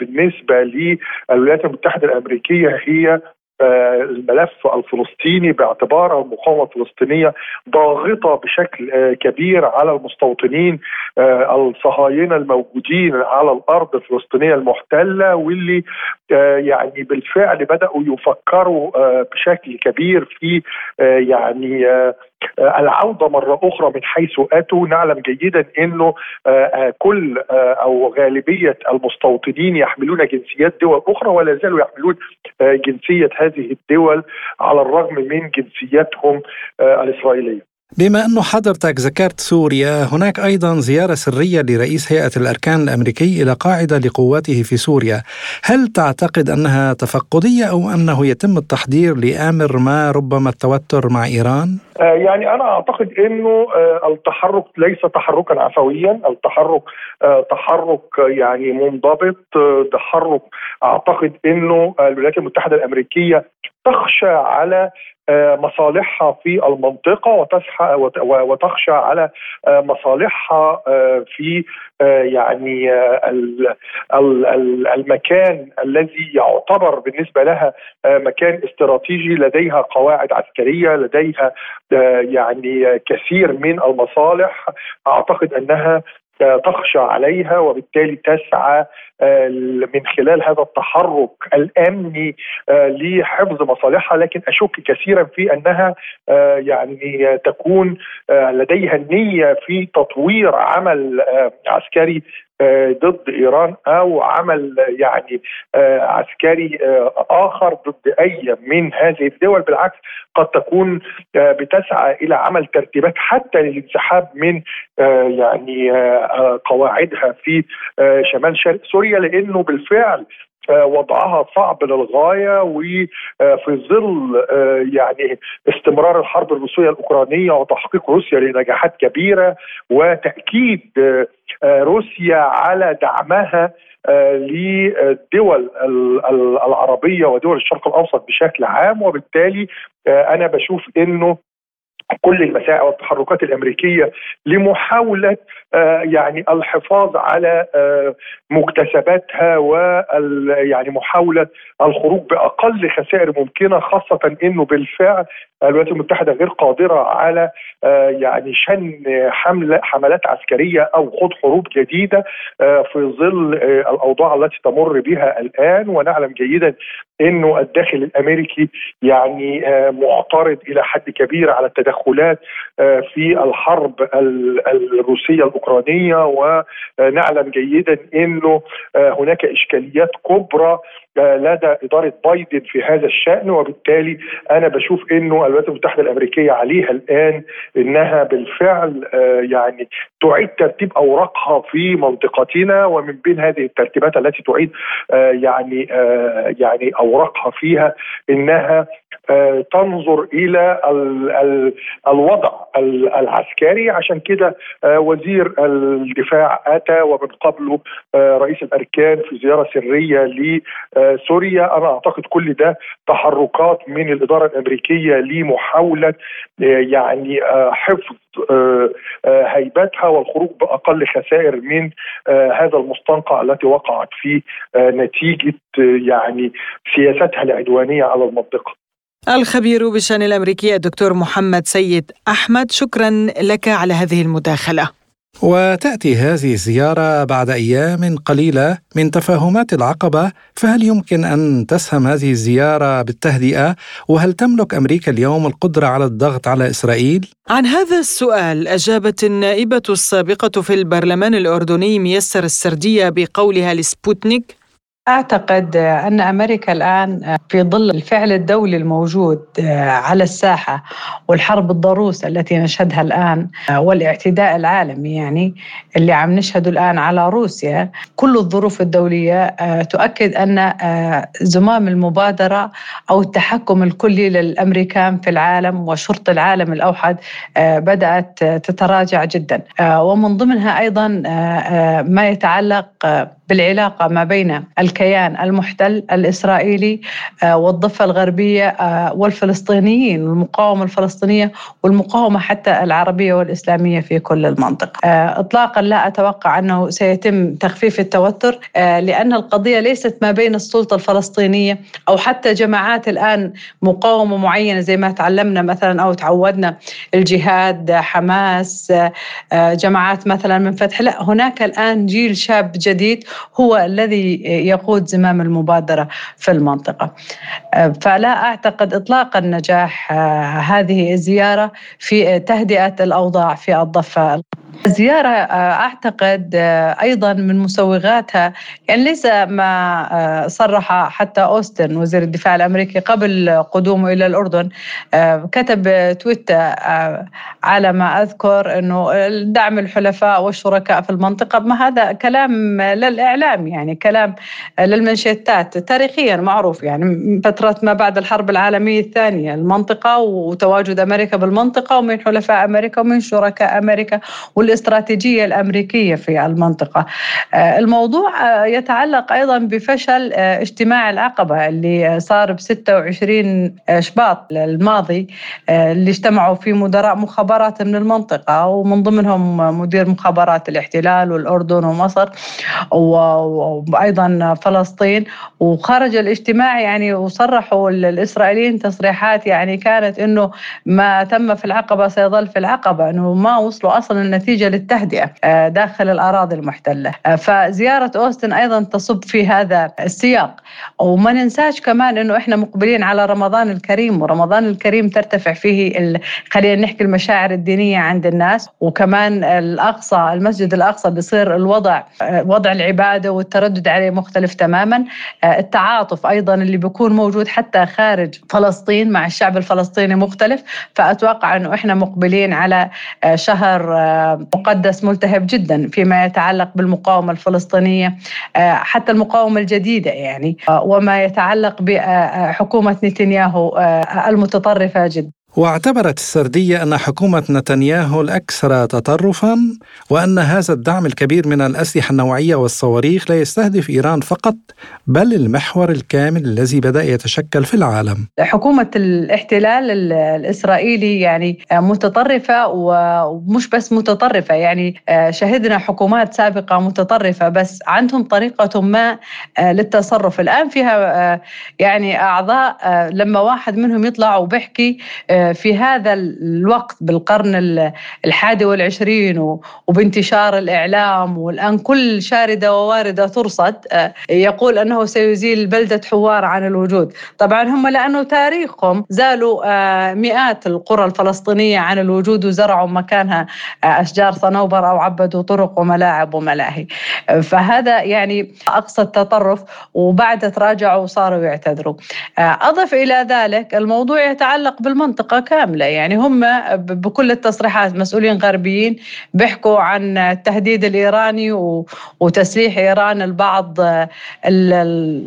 بالنسبة للولايات المتحدة الأمريكية هي الملف الفلسطيني باعتبار المقاومة الفلسطينية ضاغطة بشكل كبير على المستوطنين الصهاينة الموجودين على الأرض الفلسطينية المحتلة واللي يعني بالفعل بدأوا يفكروا بشكل كبير في يعني العودة مرة أخرى من حيث أتوا. نعلم جيدا أنه كل أو غالبية المستوطنين يحملون جنسيات دول أخرى ولا زالوا يحملون جنسية هذه الدول على الرغم من جنسياتهم الإسرائيلية. بما أنه حضرتك ذكرت سوريا هناك أيضا زيارة سرية لرئيس هيئة الأركان الأمريكي إلى قاعدة لقواته في سوريا. هل تعتقد أنها تفقدية أو أنه يتم التحضير لآمر ما ربما التوتر مع إيران؟ يعني أنا أعتقد أنه التحرك ليس تحركا عفويا. التحرك تحرك يعني منضبط. تحرك أعتقد أنه الولايات المتحدة الأمريكية تخشى على مصالحها في المنطقة وتخشى على مصالحها في يعني المكان الذي يعتبر بالنسبة لها مكان استراتيجي لديها قواعد عسكرية لديها يعني كثير من المصالح. أعتقد أنها تخشى عليها وبالتالي تسعى من خلال هذا التحرك الأمني لحفظ مصالحها لكن أشك كثيرا في أنها يعني تكون لديها النيه في تطوير عمل عسكري ضد إيران أو عمل يعني عسكري آخر ضد أي من هذه الدول. بالعكس قد تكون بتسعى إلى عمل ترتيبات حتى للانسحاب من يعني قواعدها في شمال شرق سوريا. لأنه بالفعل وضعها صعب للغاية وفي ظل يعني استمرار الحرب الروسية الأوكرانية وتحقيق روسيا لنجاحات كبيرة وتأكيد روسيا على دعمها للدول العربية ودول الشرق الأوسط بشكل عام وبالتالي أنا بشوف إنه كل المساعي والتحركات الأمريكية لمحاولة يعني الحفاظ على مكتسباتها و يعني محاولة الخروج بأقل خسائر ممكنة خاصة إنه بالفعل الولايات المتحدة غير قادرة على يعني شن حمله حملات عسكرية أو خوض حروب جديدة في ظل الأوضاع التي تمر بها الآن. ونعلم جيدا إنه الداخل الأمريكي يعني معترض إلى حد كبير على التدخلات في الحرب الروسية الأوكرانية ونعلم جيدا إنه هناك إشكاليات كبرى لدى إدارة بايدن في هذا الشأن وبالتالي أنا بشوف إنه الولايات المتحدة الأمريكية عليها الآن إنها بالفعل يعني تعيد ترتيب أوراقها في منطقتنا ومن بين هذه الترتيبات التي تعيد يعني يعني أوراقها فيها إنها تنظر إلى الوضع العسكري. عشان كده وزير الدفاع أتى ومن قبله رئيس الأركان في زيارة سرية لسوريا. أنا أعتقد كل ده تحركات من الإدارة الأمريكية لمحاولة يعني حفظ هيبتها والخروج بأقل خسائر من هذا المستنقع التي وقعت فيه نتيجة يعني سياستها العدوانية على المنطقة. الخبير بالشأن الأمريكي الدكتور محمد سيد أحمد شكرا لك على هذه المداخلة. وتأتي هذه الزيارة بعد أيام قليلة من تفاهمات العقبة فهل يمكن أن تسهم هذه الزيارة بالتهدئة وهل تملك أمريكا اليوم القدرة على الضغط على إسرائيل؟ عن هذا السؤال أجابت النائبة السابقة في البرلمان الأردني ميسر السردية بقولها لسبوتنيك أعتقد أن أمريكا الآن في ظل الفعل الدولي الموجود على الساحة والحرب الضروسة التي نشهدها الآن والاعتداء العالمي يعني اللي عم نشهده الآن على روسيا كل الظروف الدولية تؤكد أن زمام المبادرة أو التحكم الكلي للأمريكان في العالم وشرط العالم الأوحد بدأت تتراجع جدا. ومن ضمنها أيضا ما يتعلق بالعلاقة ما بين الكيان المحتل الإسرائيلي آه، والضفة الغربية آه، والفلسطينيين والمقاومة الفلسطينية والمقاومة حتى العربية والإسلامية في كل المنطقة. آه، إطلاقا لا أتوقع أنه سيتم تخفيف التوتر لأن القضية ليست ما بين السلطة الفلسطينية أو حتى جماعات الآن مقاومة معينة زي ما تعلمنا مثلا أو تعودنا الجهاد حماس جماعات مثلا من فتح. لا هناك الآن جيل شاب جديد هو الذي يقود زمام المبادرة في المنطقة. فلا أعتقد إطلاقا نجاح هذه الزيارة في تهدئة الأوضاع في الضفة الزيارة أعتقد أيضا من مسوغاتها. يعني ليس ما صرح حتى أوستن وزير الدفاع الأمريكي قبل قدومه إلى الأردن كتب تويتر على ما أذكر أنه دعم الحلفاء والشركاء في المنطقة. ما هذا كلام للإعلام يعني كلام للمنشيتات. تاريخيا معروف يعني فترة ما بعد الحرب العالمية الثانية. المنطقة وتواجد أمريكا بالمنطقة ومن حلفاء أمريكا ومن شركاء أمريكا والاستراتيجية الأمريكية في المنطقة. آه، الموضوع آه، يتعلق أيضا بفشل آه، اجتماع العقبة اللي صار ب 26 شباط الماضي اللي اجتمعوا فيه مدراء مخابرات من المنطقة ومن ضمنهم مدير مخابرات الاحتلال والأردن ومصر وأيضا فلسطين. وخرج الاجتماع يعني وصرحوا الإسرائيليين تصريحات يعني كانت أنه ما تم في العقبة سيظل في العقبة أنه ما وصلوا أصلا النتيجة للتهدئة آه، داخل الأراضي المحتلة. آه، فزيارة أوستن أيضا تصب في هذا السياق. وما ننساش كمان أنه إحنا مقبلين على رمضان الكريم ورمضان الكريم ترتفع فيه. خلينا نحكي المشاعر الدينية عند الناس. وكمان الأقصى المسجد الأقصى بيصير الوضع آه، وضع العبادة والتردد عليه مختلف تماما. التعاطف أيضا اللي بيكون موجود حتى خارج فلسطين مع الشعب الفلسطيني مختلف. فأتوقع أنه إحنا مقبلين على شهر مقدس ملتهب جدا فيما يتعلق بالمقاومة الفلسطينية آه، حتى المقاومة الجديدة يعني آه، وما يتعلق بحكومة نتنياهو آه، المتطرفة جدا. واعتبرت السردية أن حكومة نتنياهو الأكثر تطرفا وأن هذا الدعم الكبير من الأسلحة النوعية والصواريخ لا يستهدف إيران فقط بل المحور الكامل الذي بدأ يتشكل في العالم. حكومة الاحتلال الإسرائيلي يعني متطرفة ومش بس متطرفة يعني شهدنا حكومات سابقة متطرفة بس عندهم طريقة ما للتصرف. الآن فيها يعني أعضاء لما واحد منهم يطلع وبيحكي في هذا الوقت بالقرن الحادي والعشرين وبانتشار الإعلام والآن كل شاردة وواردة ترصد آه، يقول أنه سيزيل بلدة حوار عن الوجود. طبعا هم لأنه تاريخهم زالوا آه، مئات القرى الفلسطينية عن الوجود وزرعوا مكانها آه، أشجار صنوبر أو عبدوا طرق وملاعب وملاهي. فهذا يعني أقصى التطرف وبعد تراجعوا وصاروا يعتذروا. أضف إلى ذلك الموضوع يتعلق بالمنطقة كاملة. يعني هم بكل التصريحات مسؤولين غربيين بيحكوا عن التهديد الإيراني وتسليح إيران البعض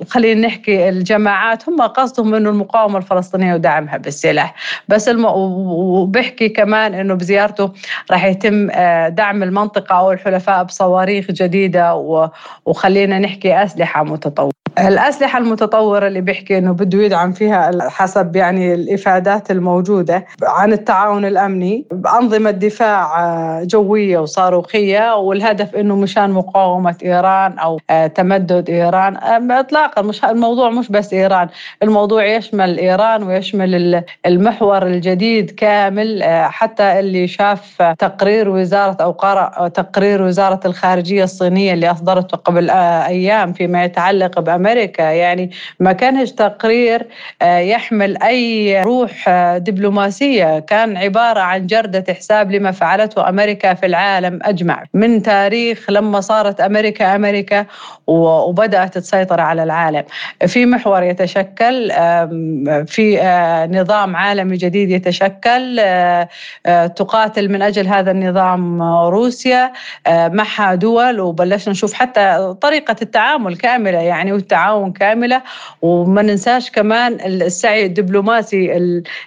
خلينا نحكي الجماعات. هم قصدهم أنه المقاومة الفلسطينية ودعمها بالسلاح. بس الم... وبيحكي كمان أنه بزيارته راح يتم آه، دعم المنطقة أو الحلفاء بصواريخ جديدة وخلينا نحكي أسلحة متطورة. الأسلحة المتطورة اللي بيحكي إنه بده يدعم فيها حسب يعني الإفادات الموجودة عن التعاون الأمني بأنظمة دفاع آه، جوية وصاروخية والهدف إنه مشان مقاومة إيران أو آه، تمدد إيران. إطلاقا مش الموضوع مش بس إيران الموضوع يشمل إيران ويشمل المحور الجديد كامل آه، حتى اللي شاف تقرير وزارة أو قرأ تقرير وزارة الخارجية الصينية اللي أصدرته قبل أيام فيما يتعلق بأمريكا. أمريكا. يعني ما كانش تقرير آه، يحمل أي روح آه، دبلوماسية. كان عبارة عن جردة حساب لما فعلته أمريكا في العالم أجمع. من تاريخ لما صارت أمريكا أمريكا وبدأت تسيطر على العالم. في محور يتشكل في آه، نظام عالمي جديد يتشكل تقاتل من أجل هذا النظام روسيا معها دول. وبلشنا نشوف حتى طريقة التعامل كاملة. يعني والتعاون كاملة وما ننساش كمان السعي الدبلوماسي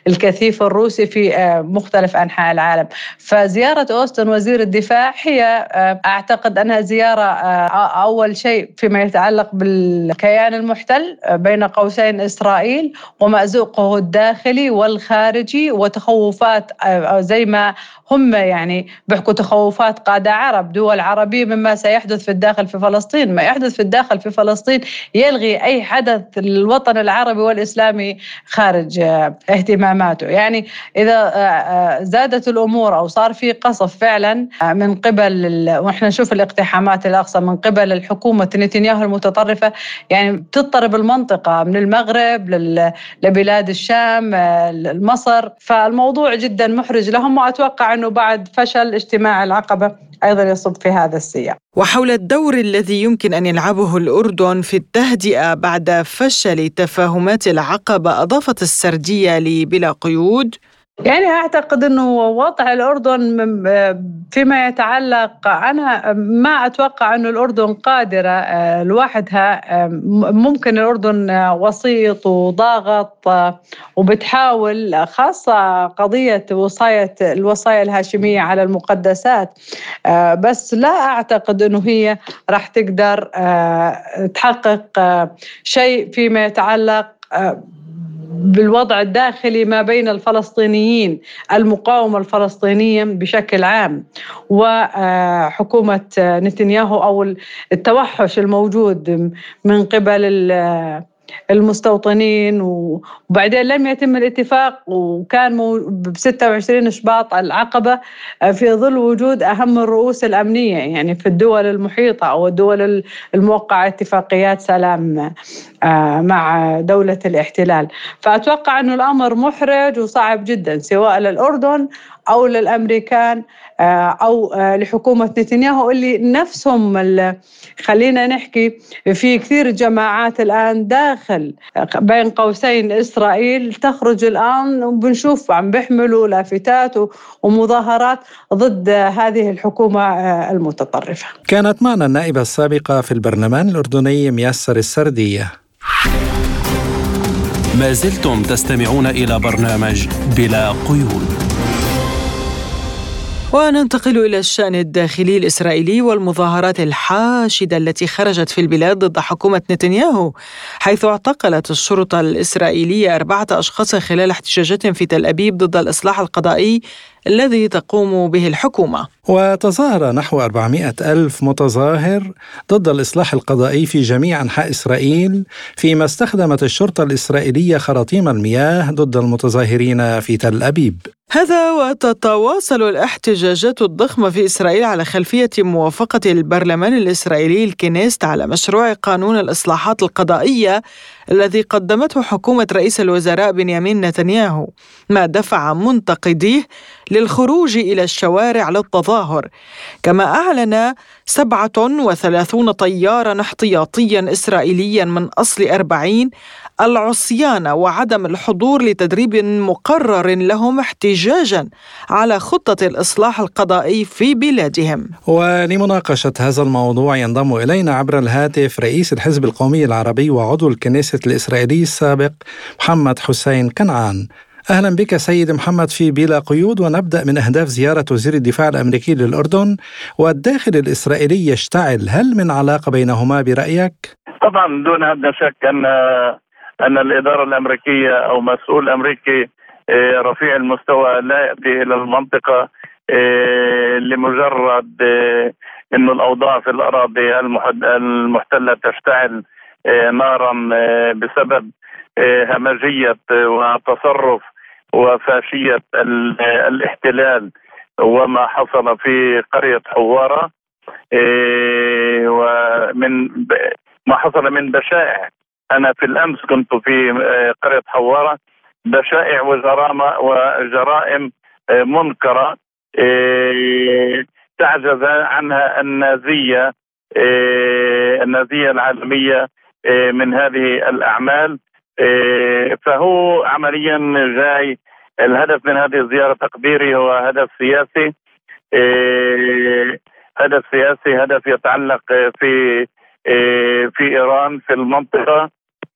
الكثيف الروسي في آه، مختلف أنحاء العالم. فزيارة أوستن وزير الدفاع هي آه، أعتقد أنها زيارة آه، أول شيء فيما يتعلق بالكيان المحتل بين قوسين إسرائيل ومأزوقه الداخلي والخارجي وتخوفات زي ما هم يعني بيحكوا تخوفات قادة عرب. دول عربية مما سيحدث في الداخل في فلسطين. ما يحدث في الداخل في فلسطين يلغي أي حدث للوطن العربي والإسلامي خارج آه، اهتماماته. يعني إذا آه، آه، زادت الأمور أو صار في قصف فعلا من قبل وإحنا نشوف الاقتحامات الأقصى من قبل الحكومة نتنياهو المتطرفة يعني بتضطرب المنطقة من المغرب لبلاد الشام مصر فالموضوع جدا محرج لهم وأتوقع أنه بعد فشل اجتماع العقبة. أيضا يصب في هذا السياق. وحول الدور الذي يمكن أن يلعبه الأردن في التهدئة بعد فشل تفاهمات العقبة أضافت السردية لبلا قيود. يعني أعتقد إنه وضع الأردن فيما يتعلق أنا ما أتوقع إنه الأردن قادرة آه، لوحدها آه، ممكن الأردن وسيط وضاغط آه، وبتحاول خاصة قضية وصاية الوصايا الهاشمية على المقدسات. بس لا أعتقد إنه هي راح تقدر تحقق شيء فيما يتعلق بالوضع الداخلي ما بين الفلسطينيين المقاومة الفلسطينية بشكل عام وحكومة نتنياهو أو التوحش الموجود من قبل المستوطنين وبعدين لم يتم الاتفاق وكان ب 26 شباط العقبة آه، في ظل وجود أهم الرؤوس الأمنية يعني في الدول المحيطة أو الدول الموقعة اتفاقيات سلام آه، مع دولة الاحتلال. فأتوقع أنه الأمر محرج وصعب جدا سواء للأردن أو للأمريكان آه، أو آه، لحكومة نتنياهو اللي نفسهم خلينا نحكي في كثير جماعات الآن داخل بين قوسين إسرائيل تخرج الآن وبنشوف عم بيحملوا لافتات ومظاهرات ضد هذه الحكومة المتطرفة. كانت معنا النائبة السابقة في البرلمان الأردني ميسر السردية. ما زلتم تستمعون إلى برنامج بلا قيود. وننتقل إلى الشأن الداخلي الإسرائيلي والمظاهرات الحاشدة التي خرجت في البلاد ضد حكومة نتنياهو حيث اعتقلت الشرطة الإسرائيلية أربعة أشخاص خلال احتجاجات في تل أبيب ضد الإصلاح القضائي الذي تقوم به الحكومة. وتظاهر نحو 400 ألف متظاهر ضد الإصلاح القضائي في جميع أنحاء إسرائيل فيما استخدمت الشرطة الإسرائيلية خراطيم المياه ضد المتظاهرين في تل أبيب. هذا وتتواصل الاحتجاجات الضخمة في إسرائيل على خلفية موافقة البرلمان الإسرائيلي الكنيست على مشروع قانون الإصلاحات القضائية الذي قدمته حكومة رئيس الوزراء بنيامين نتنياهو ما دفع منتقديه للخروج إلى الشوارع للتظاهر. كما أعلن 37 طيارا احتياطيا إسرائيليا من أصل 40 العصيان وعدم الحضور لتدريب مقرر لهم احتجاجا على خطة الإصلاح القضائي في بلادهم. ولمناقشة هذا الموضوع ينضم إلينا عبر الهاتف رئيس الحزب القومي العربي وعضو الكنيسة الإسرائيلي السابق محمد حسين كنعان. أهلا بك سيد محمد في بلا قيود ونبدأ من أهداف زيارة وزير الدفاع الأمريكي للأردن والداخل الإسرائيلي يشتعل هل من علاقة بينهما برأيك؟ طبعا دون ادنى شك أن أن الإدارة الأمريكية أو مسؤول أمريكي آه، رفيع المستوى لا يأتي إلى المنطقة آه، لمجرد آه، انه الأوضاع في الأراضي المحتلة تشتعل نارا بسبب همجية وتصرف وفاشية الاحتلال وما حصل في قرية حوارة ومن ما حصل من بشائع. أنا في الأمس كنت في قرية حوارة بشائع وجرائم وجرائم آه، منكرة تعجز عنها النازية النازية العالمية من هذه الأعمال. فهو عمليا جاي الهدف من هذه الزيارة تقديري هو هدف سياسي. هدف سياسي هدف يتعلق في في إيران في المنطقة.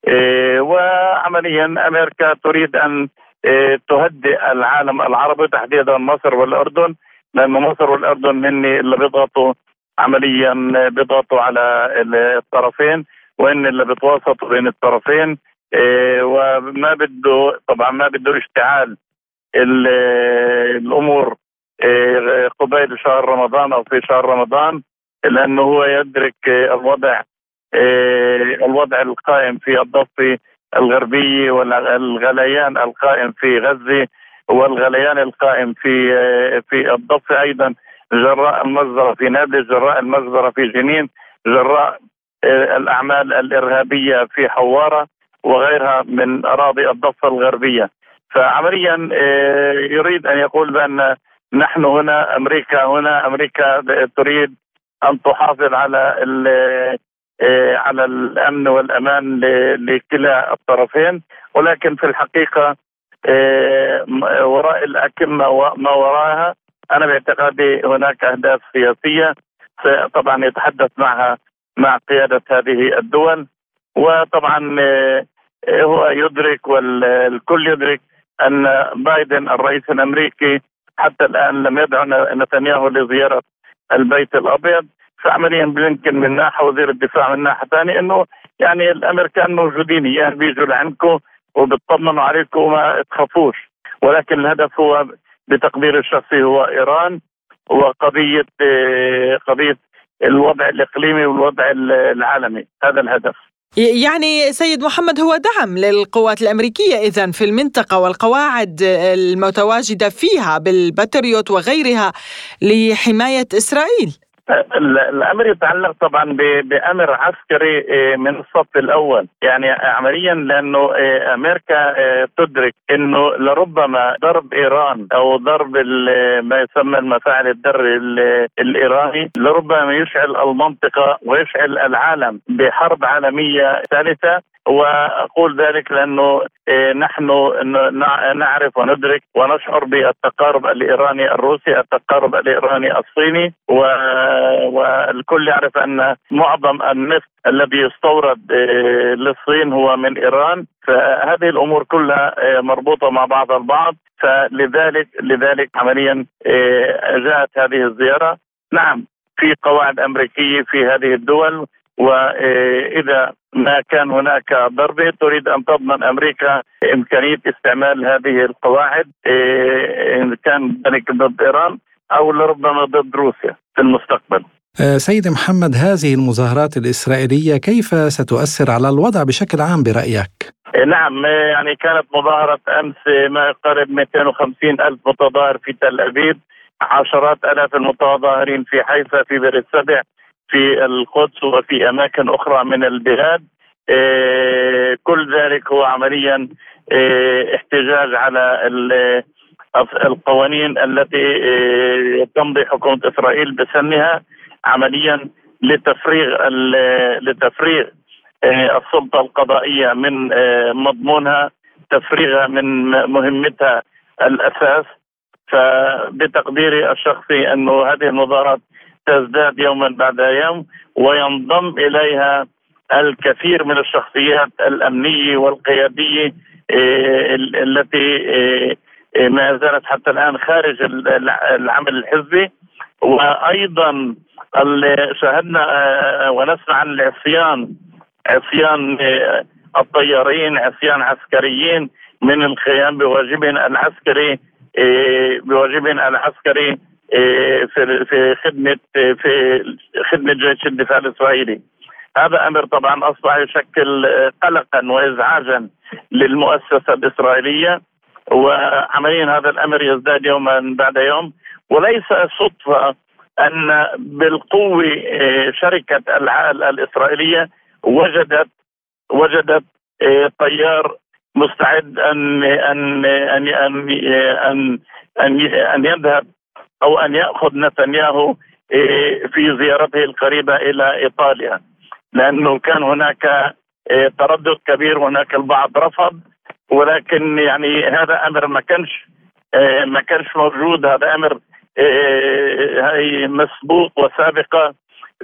إيه، وعمليا أمريكا تريد أن إيه، تهدئ العالم العربي تحديدا مصر والأردن لأن مصر والأردن هن اللي بيضغطوا عمليا بيضغطوا على الطرفين وان اللي بيتوسطوا بين الطرفين. إيه، وما بده طبعا ما بده اشتعال الأمور قبيل شهر رمضان أو في شهر رمضان لأنه هو يدرك الوضع آه، الوضع القائم في الضفة الغربية والغليان القائم في غزة والغليان القائم في في الضفة أيضا جراء المجزرة في نابلس جراء المجزرة في جنين جراء الأعمال الإرهابية في حوارة. وغيرها من أراضي الضفة الغربية. فعمليا يريد أن يقول بأن نحن هنا أمريكا هنا أمريكا تريد أن تحافظ على آه، على الأمن والأمان لكلا الطرفين. ولكن في الحقيقة آه، وراء الأكمة وما وراءها أنا باعتقادي هناك أهداف سياسية طبعا يتحدث معها مع قيادة هذه الدول. وطبعا آه، هو يدرك والكل يدرك أن بايدن الرئيس الأمريكي حتى الآن لم يدعو نتنياهو لزيارة البيت الأبيض. فعمليا بلينكن من ناحية وزير الدفاع من ناحية ثانية إنه يعني الأمريكان موجودين يعني بيجوا لعندكم وبيطمنوا عليكم وما تخافوش. ولكن الهدف هو بتقدير الشخصي هو إيران وقضية قضية الوضع الإقليمي والوضع العالمي. هذا الهدف. يعني سيد محمد هو دعم للقوات الأمريكية اذا في المنطقة والقواعد المتواجدة فيها بالباتريوت وغيرها لحماية إسرائيل. الأمر يتعلق طبعا بأمر عسكري آه، من الصف الأول. يعني عمليا لأنه آه، أمريكا آه، تدرك إنه لربما ضرب إيران أو ضرب ما يسمى المفاعل الذري الإيراني لربما يشعل المنطقة ويشعل العالم بحرب عالمية ثالثة. وأقول ذلك لأنه إيه، نحن نعرف وندرك ونشعر بالتقارب الإيراني الروسي، التقارب الإيراني الصيني والكل يعرف أن معظم النفط الذي يستورد إيه، للصين هو من إيران، فهذه الأمور كلها إيه، مربوطة مع بعض البعض، فلذلك لذلك عمليا جاءت هذه الزيارة، نعم في قواعد أمريكية في هذه الدول. وإذا ما كان هناك ضربه تريد أن تضمن أمريكا إمكانية استعمال هذه القواعد إيه، إن كان ذلك ضد إيران أو لربما ضد روسيا في المستقبل. آه، سيدي محمد هذه المظاهرات الإسرائيلية كيف ستؤثر على الوضع بشكل عام برأيك؟ إيه، نعم يعني كانت مظاهرة أمس ما يقارب 250 ألف متظاهر في تل أبيب عشرات ألاف المتظاهرين في حيفا في بئر السبع في القدس وفي أماكن أخرى من البلاد. آه، كل ذلك هو عمليا آه، احتجاج على القوانين التي آه، تمضي حكومة إسرائيل بسنها عمليا لتفريغ لتفريغ السلطة القضائية من مضمونها تفريغها من مهمتها الأساس. فبتقديري الشخصي أنه هذه المظاهرات تزداد يوما بعد يوم وينضم إليها الكثير من الشخصيات الأمنية والقيادية إيه، التي إيه، ما زالت حتى الآن خارج العمل الحزبي. وأيضا شاهدنا آه، ونسمع عن العصيان عصيان الطيارين عصيان عسكريين من القيام بواجبهم العسكري بواجبهم العسكري. في في خدمة في خدمة جيش الدفاع الإسرائيلي. هذا أمر طبعا أصبح يشكل قلقا وازعاجا للمؤسسة الإسرائيلية وعمليا هذا الأمر يزداد يوما بعد يوم. وليس صدفة أن بالقوة شركة العال الإسرائيلية وجدت وجدت طيار مستعد أن أن أن أن أن أن, أن يذهب أو أن يأخذ نتنياهو في زيارته القريبة إلى إيطاليا. لأنه كان هناك تردد كبير هناك البعض رفض. ولكن يعني هذا أمر ما كانش ما كانش موجود. هذا أمر هي مسبوق وسابقة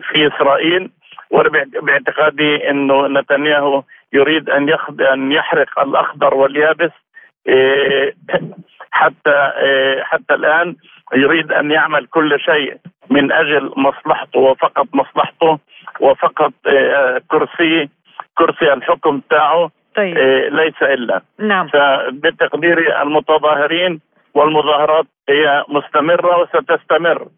في إسرائيل. وباعتقادي إنه نتنياهو يريد أن أن يحرق الأخضر واليابس حتى حتى الآن. يريد أن يعمل كل شيء من أجل مصلحته وفقط مصلحته وفقط كرسي كرسي الحكم تاعه طيب. ليس إلا. نعم. فبتقديري المتظاهرين والمظاهرات هي مستمرة وستستمر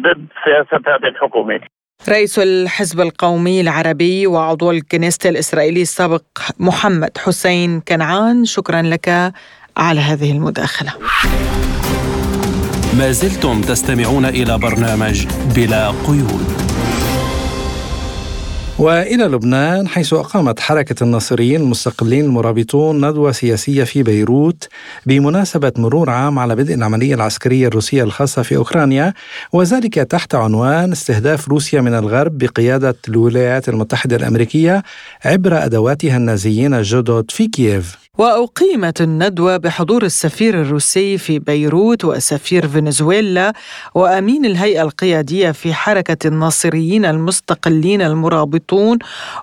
ضد سياسة هذه الحكومة. رئيس الحزب القومي العربي وعضو الكنيست الإسرائيلي السابق محمد حسين كنعان شكرا لك على هذه المداخلة. ما زلتم تستمعون إلى برنامج بلا قيود وإلى لبنان حيث أقامت حركة الناصريين المستقلين المرابطون ندوة سياسية في بيروت بمناسبة مرور عام على بدء العملية العسكرية الروسية الخاصة في أوكرانيا وذلك تحت عنوان استهداف روسيا من الغرب بقيادة الولايات المتحدة الأمريكية عبر أدواتها النازيين الجدد في كييف. وأقيمت الندوة بحضور السفير الروسي في بيروت وسفير فنزويلا وأمين الهيئة القيادية في حركة الناصريين المستقلين المرابطون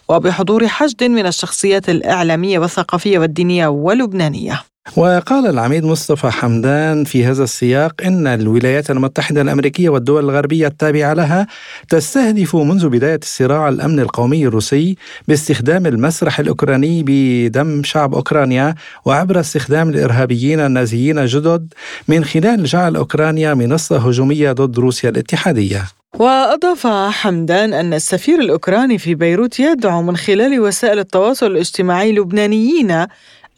وبحضور حشد من الشخصيات الإعلامية والثقافية والدينية واللبنانية وقال العميد مصطفى حمدان في هذا السياق إن الولايات المتحدة الأمريكية والدول الغربية التابعة لها تستهدف منذ بداية الصراع الأمن القومي الروسي باستخدام المسرح الأوكراني بدم شعب أوكرانيا وعبر استخدام الإرهابيين النازيين الجدد من خلال جعل أوكرانيا منصة هجومية ضد روسيا الاتحادية. وأضاف حمدان أن السفير الأوكراني في بيروت يدعو من خلال وسائل التواصل الاجتماعي لبنانيين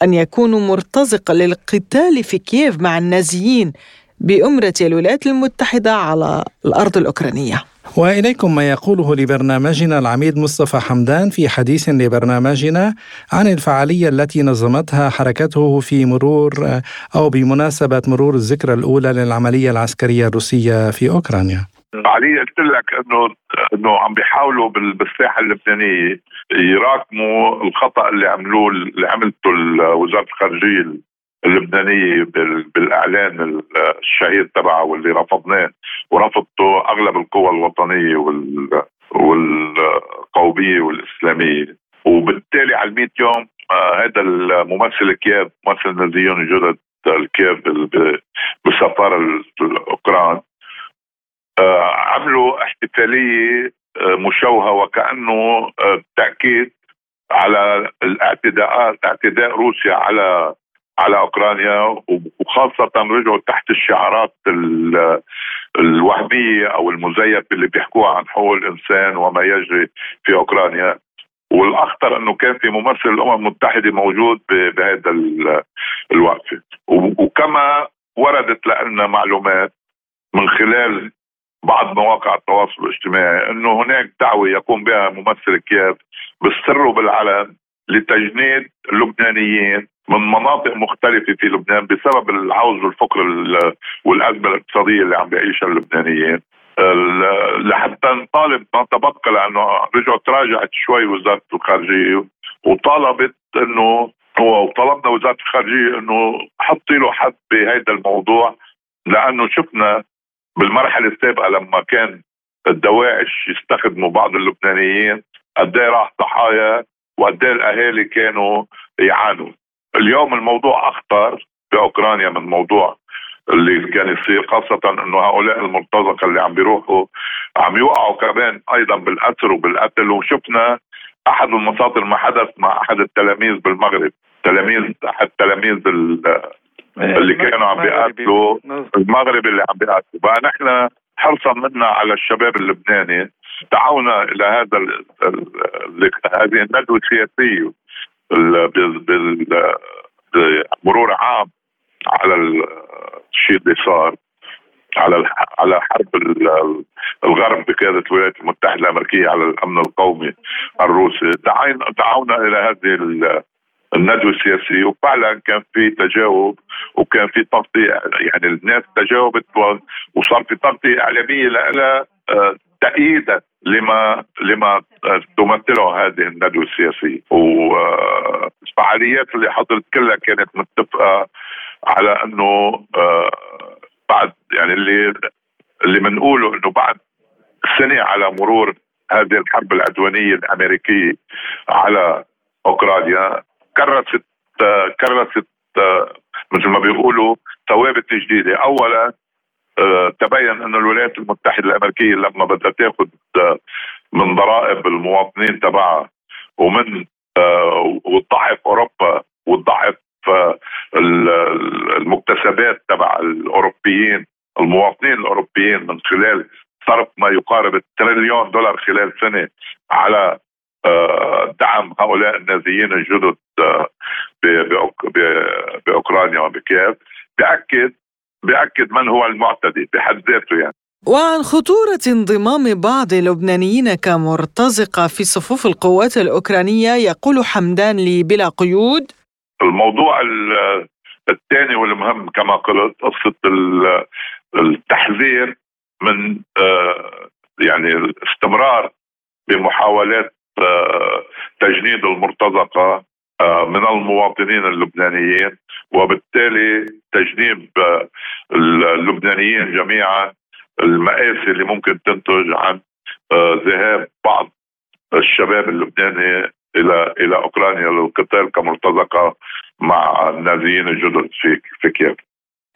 أن يكونوا مرتزقة للقتال في كييف مع النازيين بأمرة الولايات المتحدة على الأرض الأوكرانية وإليكم ما يقوله لبرنامجنا العميد مصطفى حمدان في حديث لبرنامجنا عن الفعالية التي نظمتها حركته في مرور أو بمناسبة مرور الذكرى الأولى للعملية العسكرية الروسية في أوكرانيا. علي قلت لك انه إنه عم بيحاولوا بالساحه اللبنانيه يراكموا الخطأ اللي عملوه اللي عملته وزارة الخارجية اللبنانية بالإعلان الشهير تبعه واللي رفضناه ورفضته أغلب القوى الوطنية وال والقومية والإسلامية. وبالتالي على 100 يوم آه هذا الممثل كييف ممثل النازيون الجدد الكييف بالسفاره الأوكران آه عملوا احتفالية آه مشوهة وكأنه آه تأكيد على الاعتداءات اعتداء روسيا على على أوكرانيا وخاصة رجعوا تحت الشعارات الوهمية أو المزيفه اللي بيحكوها عن حقوق الإنسان وما يجري في أوكرانيا. والأخطر إنه كان في ممثل الأمم المتحدة موجود بهذا الوقفه وكما وردت لنا معلومات من خلال بعض مواقع التواصل الاجتماعي إنه هناك دعوة يقوم بها ممثل كييف بالسر وبالعلن لتجنيد اللبنانيين من مناطق مختلفة في لبنان بسبب العوز والفقر والأزمة الاقتصادية اللي عم بيعيشها اللبنانيين. لحتى نطالب ما تبقى لأنه رجعت تراجعت شوي وزارة الخارجية وطالبت إنه وطلبنا وزارة الخارجية إنه حطي له حد بهذا الموضوع لأنه شفنا بالمرحلة السابقة لما كان الدواعش يستخدموا بعض اللبنانيين قد إيه راح ضحايا وقد إيه الأهالي كانوا يعانوا. اليوم الموضوع أخطر بأوكرانيا من موضوع اللي كان يصير خاصة إنه هؤلاء المرتزقة اللي عم بيروحوا عم يوقعوا كمان أيضا بالاسر وبالقتل. وشفنا أحد المصادر ما حدث مع أحد التلاميذ بالمغرب. تلاميذ أحد تلاميذ اللي كانوا عم بيقاتلوا المغرب اللي عم بيقاتلوا. بقى نحن حرصا منا على الشباب اللبناني. دعونا إلى هذا هذه الندوة السياسية بمرور عام على الشيء اللي صار على على حرب الغرب بقياده الولايات المتحدة الأمريكية على الأمن القومي الروسي. دعونا إلى هذه الندوه السياسية وفعلا كان في تجاوب وكان في تغطية يعني الناس تجاوبت وصار في تغطية إعلامية لها آه، تأييدا لما لما تمثله هذه الندوه السياسية. والفعاليات اللي حضرت كلها كانت متفقة على إنه آه، بعد يعني اللي اللي بنقوله إنه بعد سنة على مرور هذه الحرب العدوانية الأمريكية على أوكرانيا كرست كرست مثل ما بيقولوا ثوابت جديدة. اولا آه، تبين أن الولايات المتحدة الأمريكية لما بدها تاخذ آه، من ضرائب المواطنين تبعها ومن آه، وتضعف أوروبا وتضعف المكتسبات تبع الأوروبيين المواطنين الأوروبيين من خلال صرف ما يقارب التريليون دولار خلال سنة على دعم هؤلاء النازيين الجدد بأوكرانيا وبكييف. بأكد بأكد من هو المعتدي بحد ذاته يعني. وعن خطورة انضمام بعض اللبنانيين كمرتزقة في صفوف القوات الأوكرانية يقول حمدان لي بلا قيود. الموضوع الثاني والمهم كما قلت قصة التحذير من آه، يعني الاستمرار بمحاولات آه، تجنيد المرتزقة آه، من المواطنين اللبنانيين وبالتالي تجنيب آه، اللبنانيين جميعا المآسي اللي ممكن تنتج عن آه، ذهاب بعض الشباب اللبناني إلى إلى أوكرانيا للقتال كمرتزقة مع النازيين الجدد في في كييف.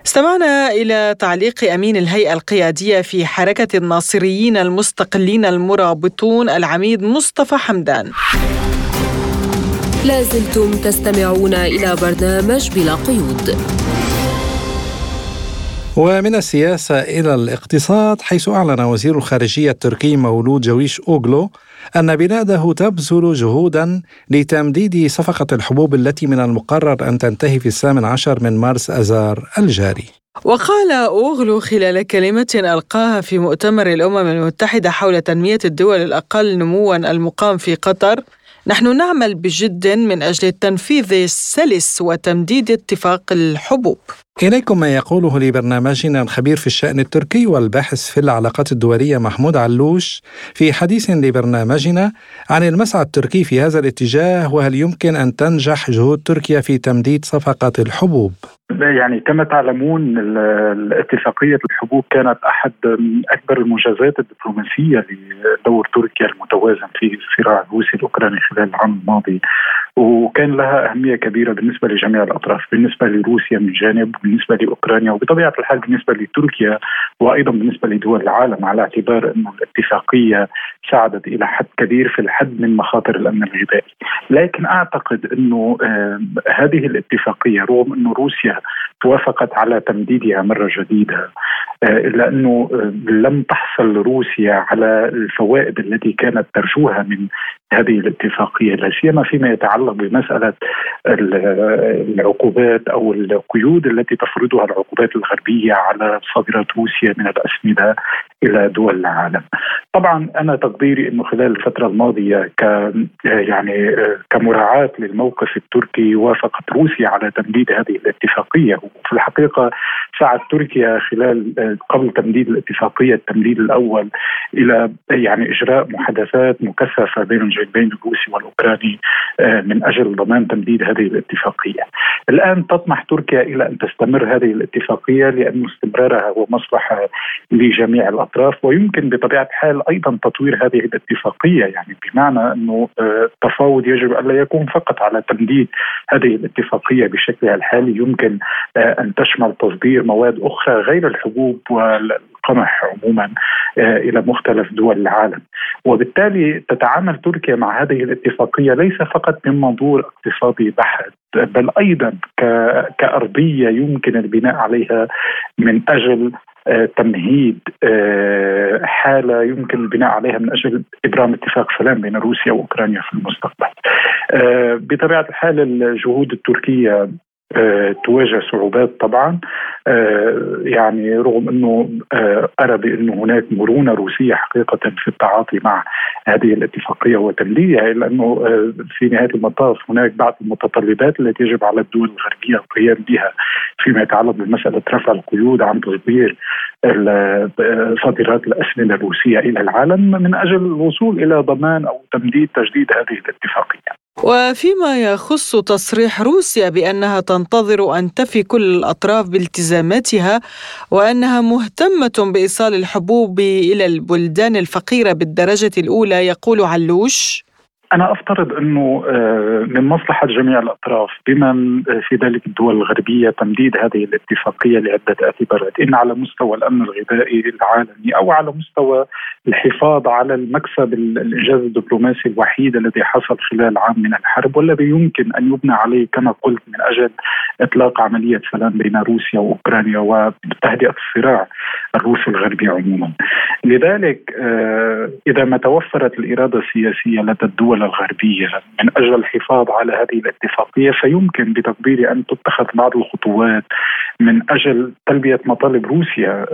استمعنا إلى تعليق أمين الهيئة القيادية في حركة الناصريين المستقلين المرابطون العميد مصطفى حمدان. لازلتم تستمعون إلى برنامج بلا قيود ومن السياسة إلى الاقتصاد حيث أعلن وزير الخارجية التركي مولود جويش أوغلو أن بلاده تبذل جهودا لتمديد صفقة الحبوب التي من المقرر أن تنتهي في الثامن عشر من مارس أذار الجاري. وقال أوغلو خلال كلمة ألقاها في مؤتمر الأمم المتحدة حول تنمية الدول الأقل نموا المقام في قطر نحن نعمل بجد من أجل التنفيذ السلس وتمديد اتفاق الحبوب. إليكم ما يقوله لبرنامجنا الخبير في الشأن التركي والباحث في العلاقات الدولية محمود علوش في حديث لبرنامجنا عن المسعى التركي في هذا الاتجاه وهل يمكن أن تنجح جهود تركيا في تمديد صفقة الحبوب؟ يعني كما تعلمون اتفاقية الحبوب كانت أحد أكبر المنجزات الدبلوماسية لدور تركيا المتوازن في الصراع الروسي الأوكراني خلال العام الماضي وكان لها أهمية كبيرة بالنسبة لجميع الأطراف بالنسبة لروسيا من جانب بالنسبة لأوكرانيا وبطبيعة الحال بالنسبة لتركيا وأيضا بالنسبة لدول العالم على اعتبار أن الاتفاقية ساعدت إلى حد كبير في الحد من مخاطر الأمن الغذائي. لكن أعتقد أنه آه هذه الاتفاقية رغم أنه روسيا توافقت على تمديدها مرة جديدة آه، إلا أنه آه، لم تحصل روسيا على الفوائد التي كانت ترجوها من هذه الاتفاقية لا سيما فيما يتعلق بمسألة العقوبات أو القيود التي تفرضها العقوبات الغربية على صادرات روسيا من الأسمدة إلى دول العالم. طبعا أنا تقديري أنه خلال الفترة الماضية ك يعني كمراعاة للموقف التركي وافقت روسيا على تمديد هذه الاتفاقية. وفي الحقيقة سعت تركيا خلال قبل تمديد الاتفاقية التمديد الأول إلى يعني إجراء محادثات مكثفة بين الجانبين الروسي والأوكراني آه، من أجل ضمان تمديد هذه الاتفاقية. الآن تطمح تركيا إلى أن تستمر هذه الاتفاقية لأن استمرارها هو مصلحة لجميع الأطراف ويمكن بطبيعة الحال أيضا تطوير هذه الاتفاقية يعني بمعنى آه، التفاوض يجب ألا يكون فقط على تمديد هذه الاتفاقية بشكلها الحالي يمكن آه، أن تشمل تصدير مواد أخرى غير الحبوب والقمح عموما إلى مختلف دول العالم وبالتالي تتعامل تركيا مع هذه الاتفاقية ليس فقط من منظور اقتصادي بحت بل أيضا كأرضية يمكن البناء عليها من أجل آه، تمهيد آه، حالة يمكن البناء عليها من أجل إبرام اتفاق سلام بين روسيا وأوكرانيا في المستقبل. آه، بطبيعة الحال الجهود التركية آه، تواجه صعوبات طبعا آه، يعني رغم إنه آه، ارى بانه هناك مرونة روسية حقيقة في التعاطي مع هذه الاتفاقية وتمليها إلا إنه في نهاية المطاف هناك بعض المتطلبات التي يجب على الدول الغربية القيام بها فيما يتعلق بمسألة رفع القيود عن تصدير صادرات الاسمده الروسية إلى العالم من أجل الوصول إلى ضمان أو تمديد تجديد هذه الاتفاقية. وفيما يخص تصريح روسيا بأنها تنتظر أن تفي كل الأطراف بالتزاماتها وأنها مهتمة بإيصال الحبوب إلى البلدان الفقيرة بالدرجة الأولى يقول علوش. أنا أفترض أنه آه، من مصلحة جميع الأطراف بمن في ذلك الدول الغربية تمديد هذه الاتفاقية لعدة اعتبارات إن على مستوى الأمن الغذائي العالمي أو على مستوى الحفاظ على المكسب الإنجاز الدبلوماسي الوحيد الذي حصل خلال عام من الحرب والذي يمكن أن يبنى عليه كما قلت من أجل إطلاق عملية سلام بين روسيا وأوكرانيا وتهدئة الصراع الروسي الغربي عموما. لذلك آه، إذا ما توفرت الإرادة السياسية لدى الدول الدول الغربية. من أجل الحفاظ على هذه الاتفاقية فيمكن بتقديري أن تتخذ بعض الخطوات. من أجل تلبية مطالب روسيا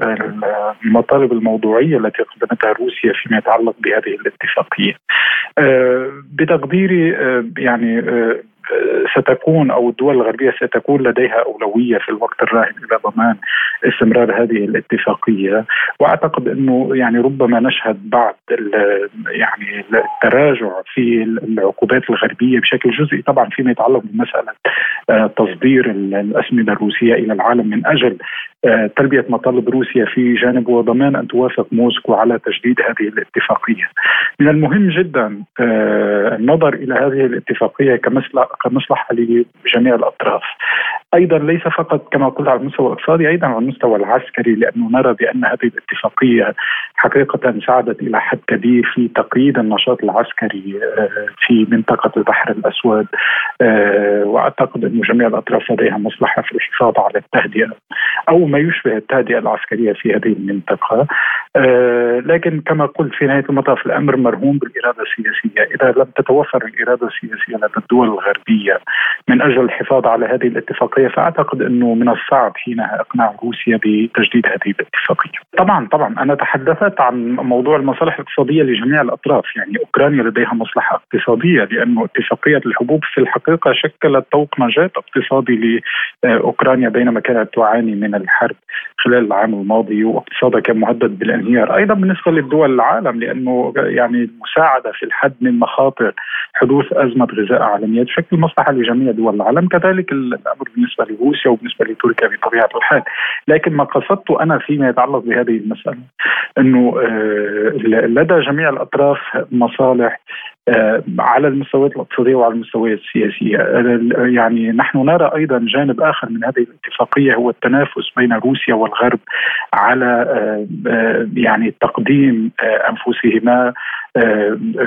المطالب الموضوعية التي قدمتها روسيا فيما يتعلق بهذه الاتفاقية. آه، بتقديري آه، يعني آه، ستكون أو الدول الغربية ستكون لديها أولوية في الوقت الراهن إلى ضمان استمرار هذه الاتفاقية. وأعتقد إنه يعني ربما نشهد بعض يعني التراجع في العقوبات الغربية بشكل جزئي طبعا فيما يتعلق بمسألة آه، تصدير الأسمدة الروسية إلى العالم من أجل تلبيه مطالب روسيا في جانب وضمان أن توافق موسكو على تجديد هذه الاتفاقية. من المهم جدا آه، النظر إلى هذه الاتفاقية كمصلحة لجميع الأطراف. أيضا ليس فقط كما قلت على المستوى الاقتصادي أيضا على المستوى العسكري لأنه نرى بأن هذه الاتفاقية حقيقة ساعدت إلى حد كبير في تقييد النشاط العسكري آه، في منطقة البحر الأسود وأعتقد انه جميع الأطراف لديها مصلحة في الحفاظ على التهدئة أو ما يشبه التهدئة العسكرية في هذه المنطقة. آه، لكن كما قلت في نهاية المطاف الأمر مرهون بالإرادة السياسية، إذا لم تتوفر الإرادة السياسية لدى الدول الغربية من أجل الحفاظ على هذه الاتفاقية فاعتقد إنه من الصعب حينها إقناع روسيا بتجديد هذه الاتفاقية. طبعا طبعا أنا تحدثت عن موضوع المصالح الاقتصادية لجميع الأطراف، يعني أوكرانيا لديها مصلحة اقتصادية لأنه اتفاقية الحبوب في الحقيقة شكلت طوق نجاة اقتصادي لأوكرانيا بينما كانت تعاني من الحرب خلال العام الماضي واقتصادها كان مهدد بالانهيار. أيضا بالنسبة للدول العالم لأنه يعني المساعده في الحد من مخاطر حدوث أزمة غذاء عالمية تشكل مصلحة لجميع دول العالم. كذلك الأمر بالنسبة لروسيا وبالنسبة لتركيا بطبيعة الحال. لكن ما قصدته أنا فيما يتعلق بهذه المسألة إنه آه، لدى جميع الأطراف مصالح على المستويات الأقتصادية وعلى المستويات السياسية، يعني نحن نرى أيضا جانب آخر من هذه الاتفاقية هو التنافس بين روسيا والغرب على آه، آه، يعني تقديم أنفسهما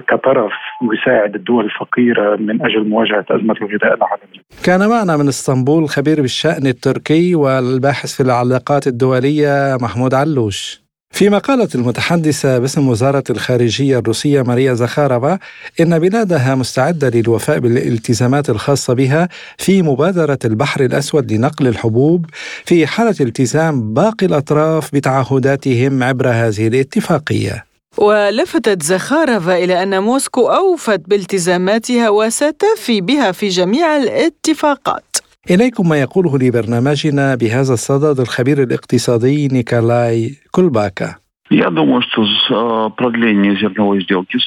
كطرف يساعد الدول الفقيرة من أجل مواجهة أزمة الغذاء العالمي. كان معنا من إسطنبول خبير بالشأن التركي والباحث في العلاقات الدولية محمود علوش. فيما قالت المتحدثة باسم وزارة الخارجية الروسية ماريا زخارفا إن بلادها مستعدة للوفاء بالالتزامات الخاصة بها في مبادرة البحر الأسود لنقل الحبوب في حالة التزام باقي الأطراف بتعهداتهم عبر هذه الاتفاقية. ولفتت زخارفا إلى أن موسكو أوفت بالتزاماتها وستفي بها في جميع الاتفاقات. إليكم ما يقوله لبرنامجنا بهذا الصدد الخبير الاقتصادي نيكولاي كولباكا.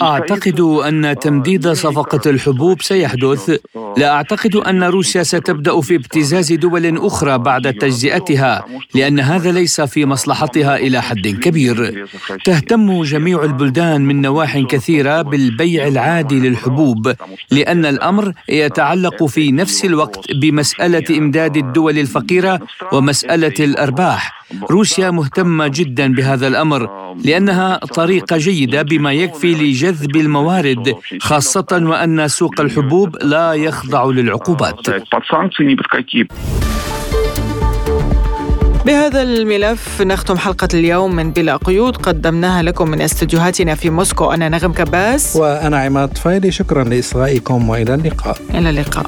أعتقد أن تمديد صفقة الحبوب سيحدث. لا أعتقد أن روسيا ستبدأ في ابتزاز دول أخرى بعد تجزئتها لأن هذا ليس في مصلحتها إلى حد كبير. تهتم جميع البلدان من نواح كثيرة بالبيع العادي للحبوب لأن الأمر يتعلق في نفس الوقت بمسألة إمداد الدول الفقيرة ومسألة الأرباح. روسيا مهتمة جدا بهذا الأمر. لأنها طريقة جيدة بما يكفي لجذب الموارد خاصة وأن سوق الحبوب لا يخضع للعقوبات. بهذا الملف نختم حلقة اليوم من بلا قيود. قدمناها لكم من استديوهاتنا في موسكو. أنا نغم كباس. وأنا عماد فايلي شكرا لإصغائكم وإلى اللقاء. إلى اللقاء.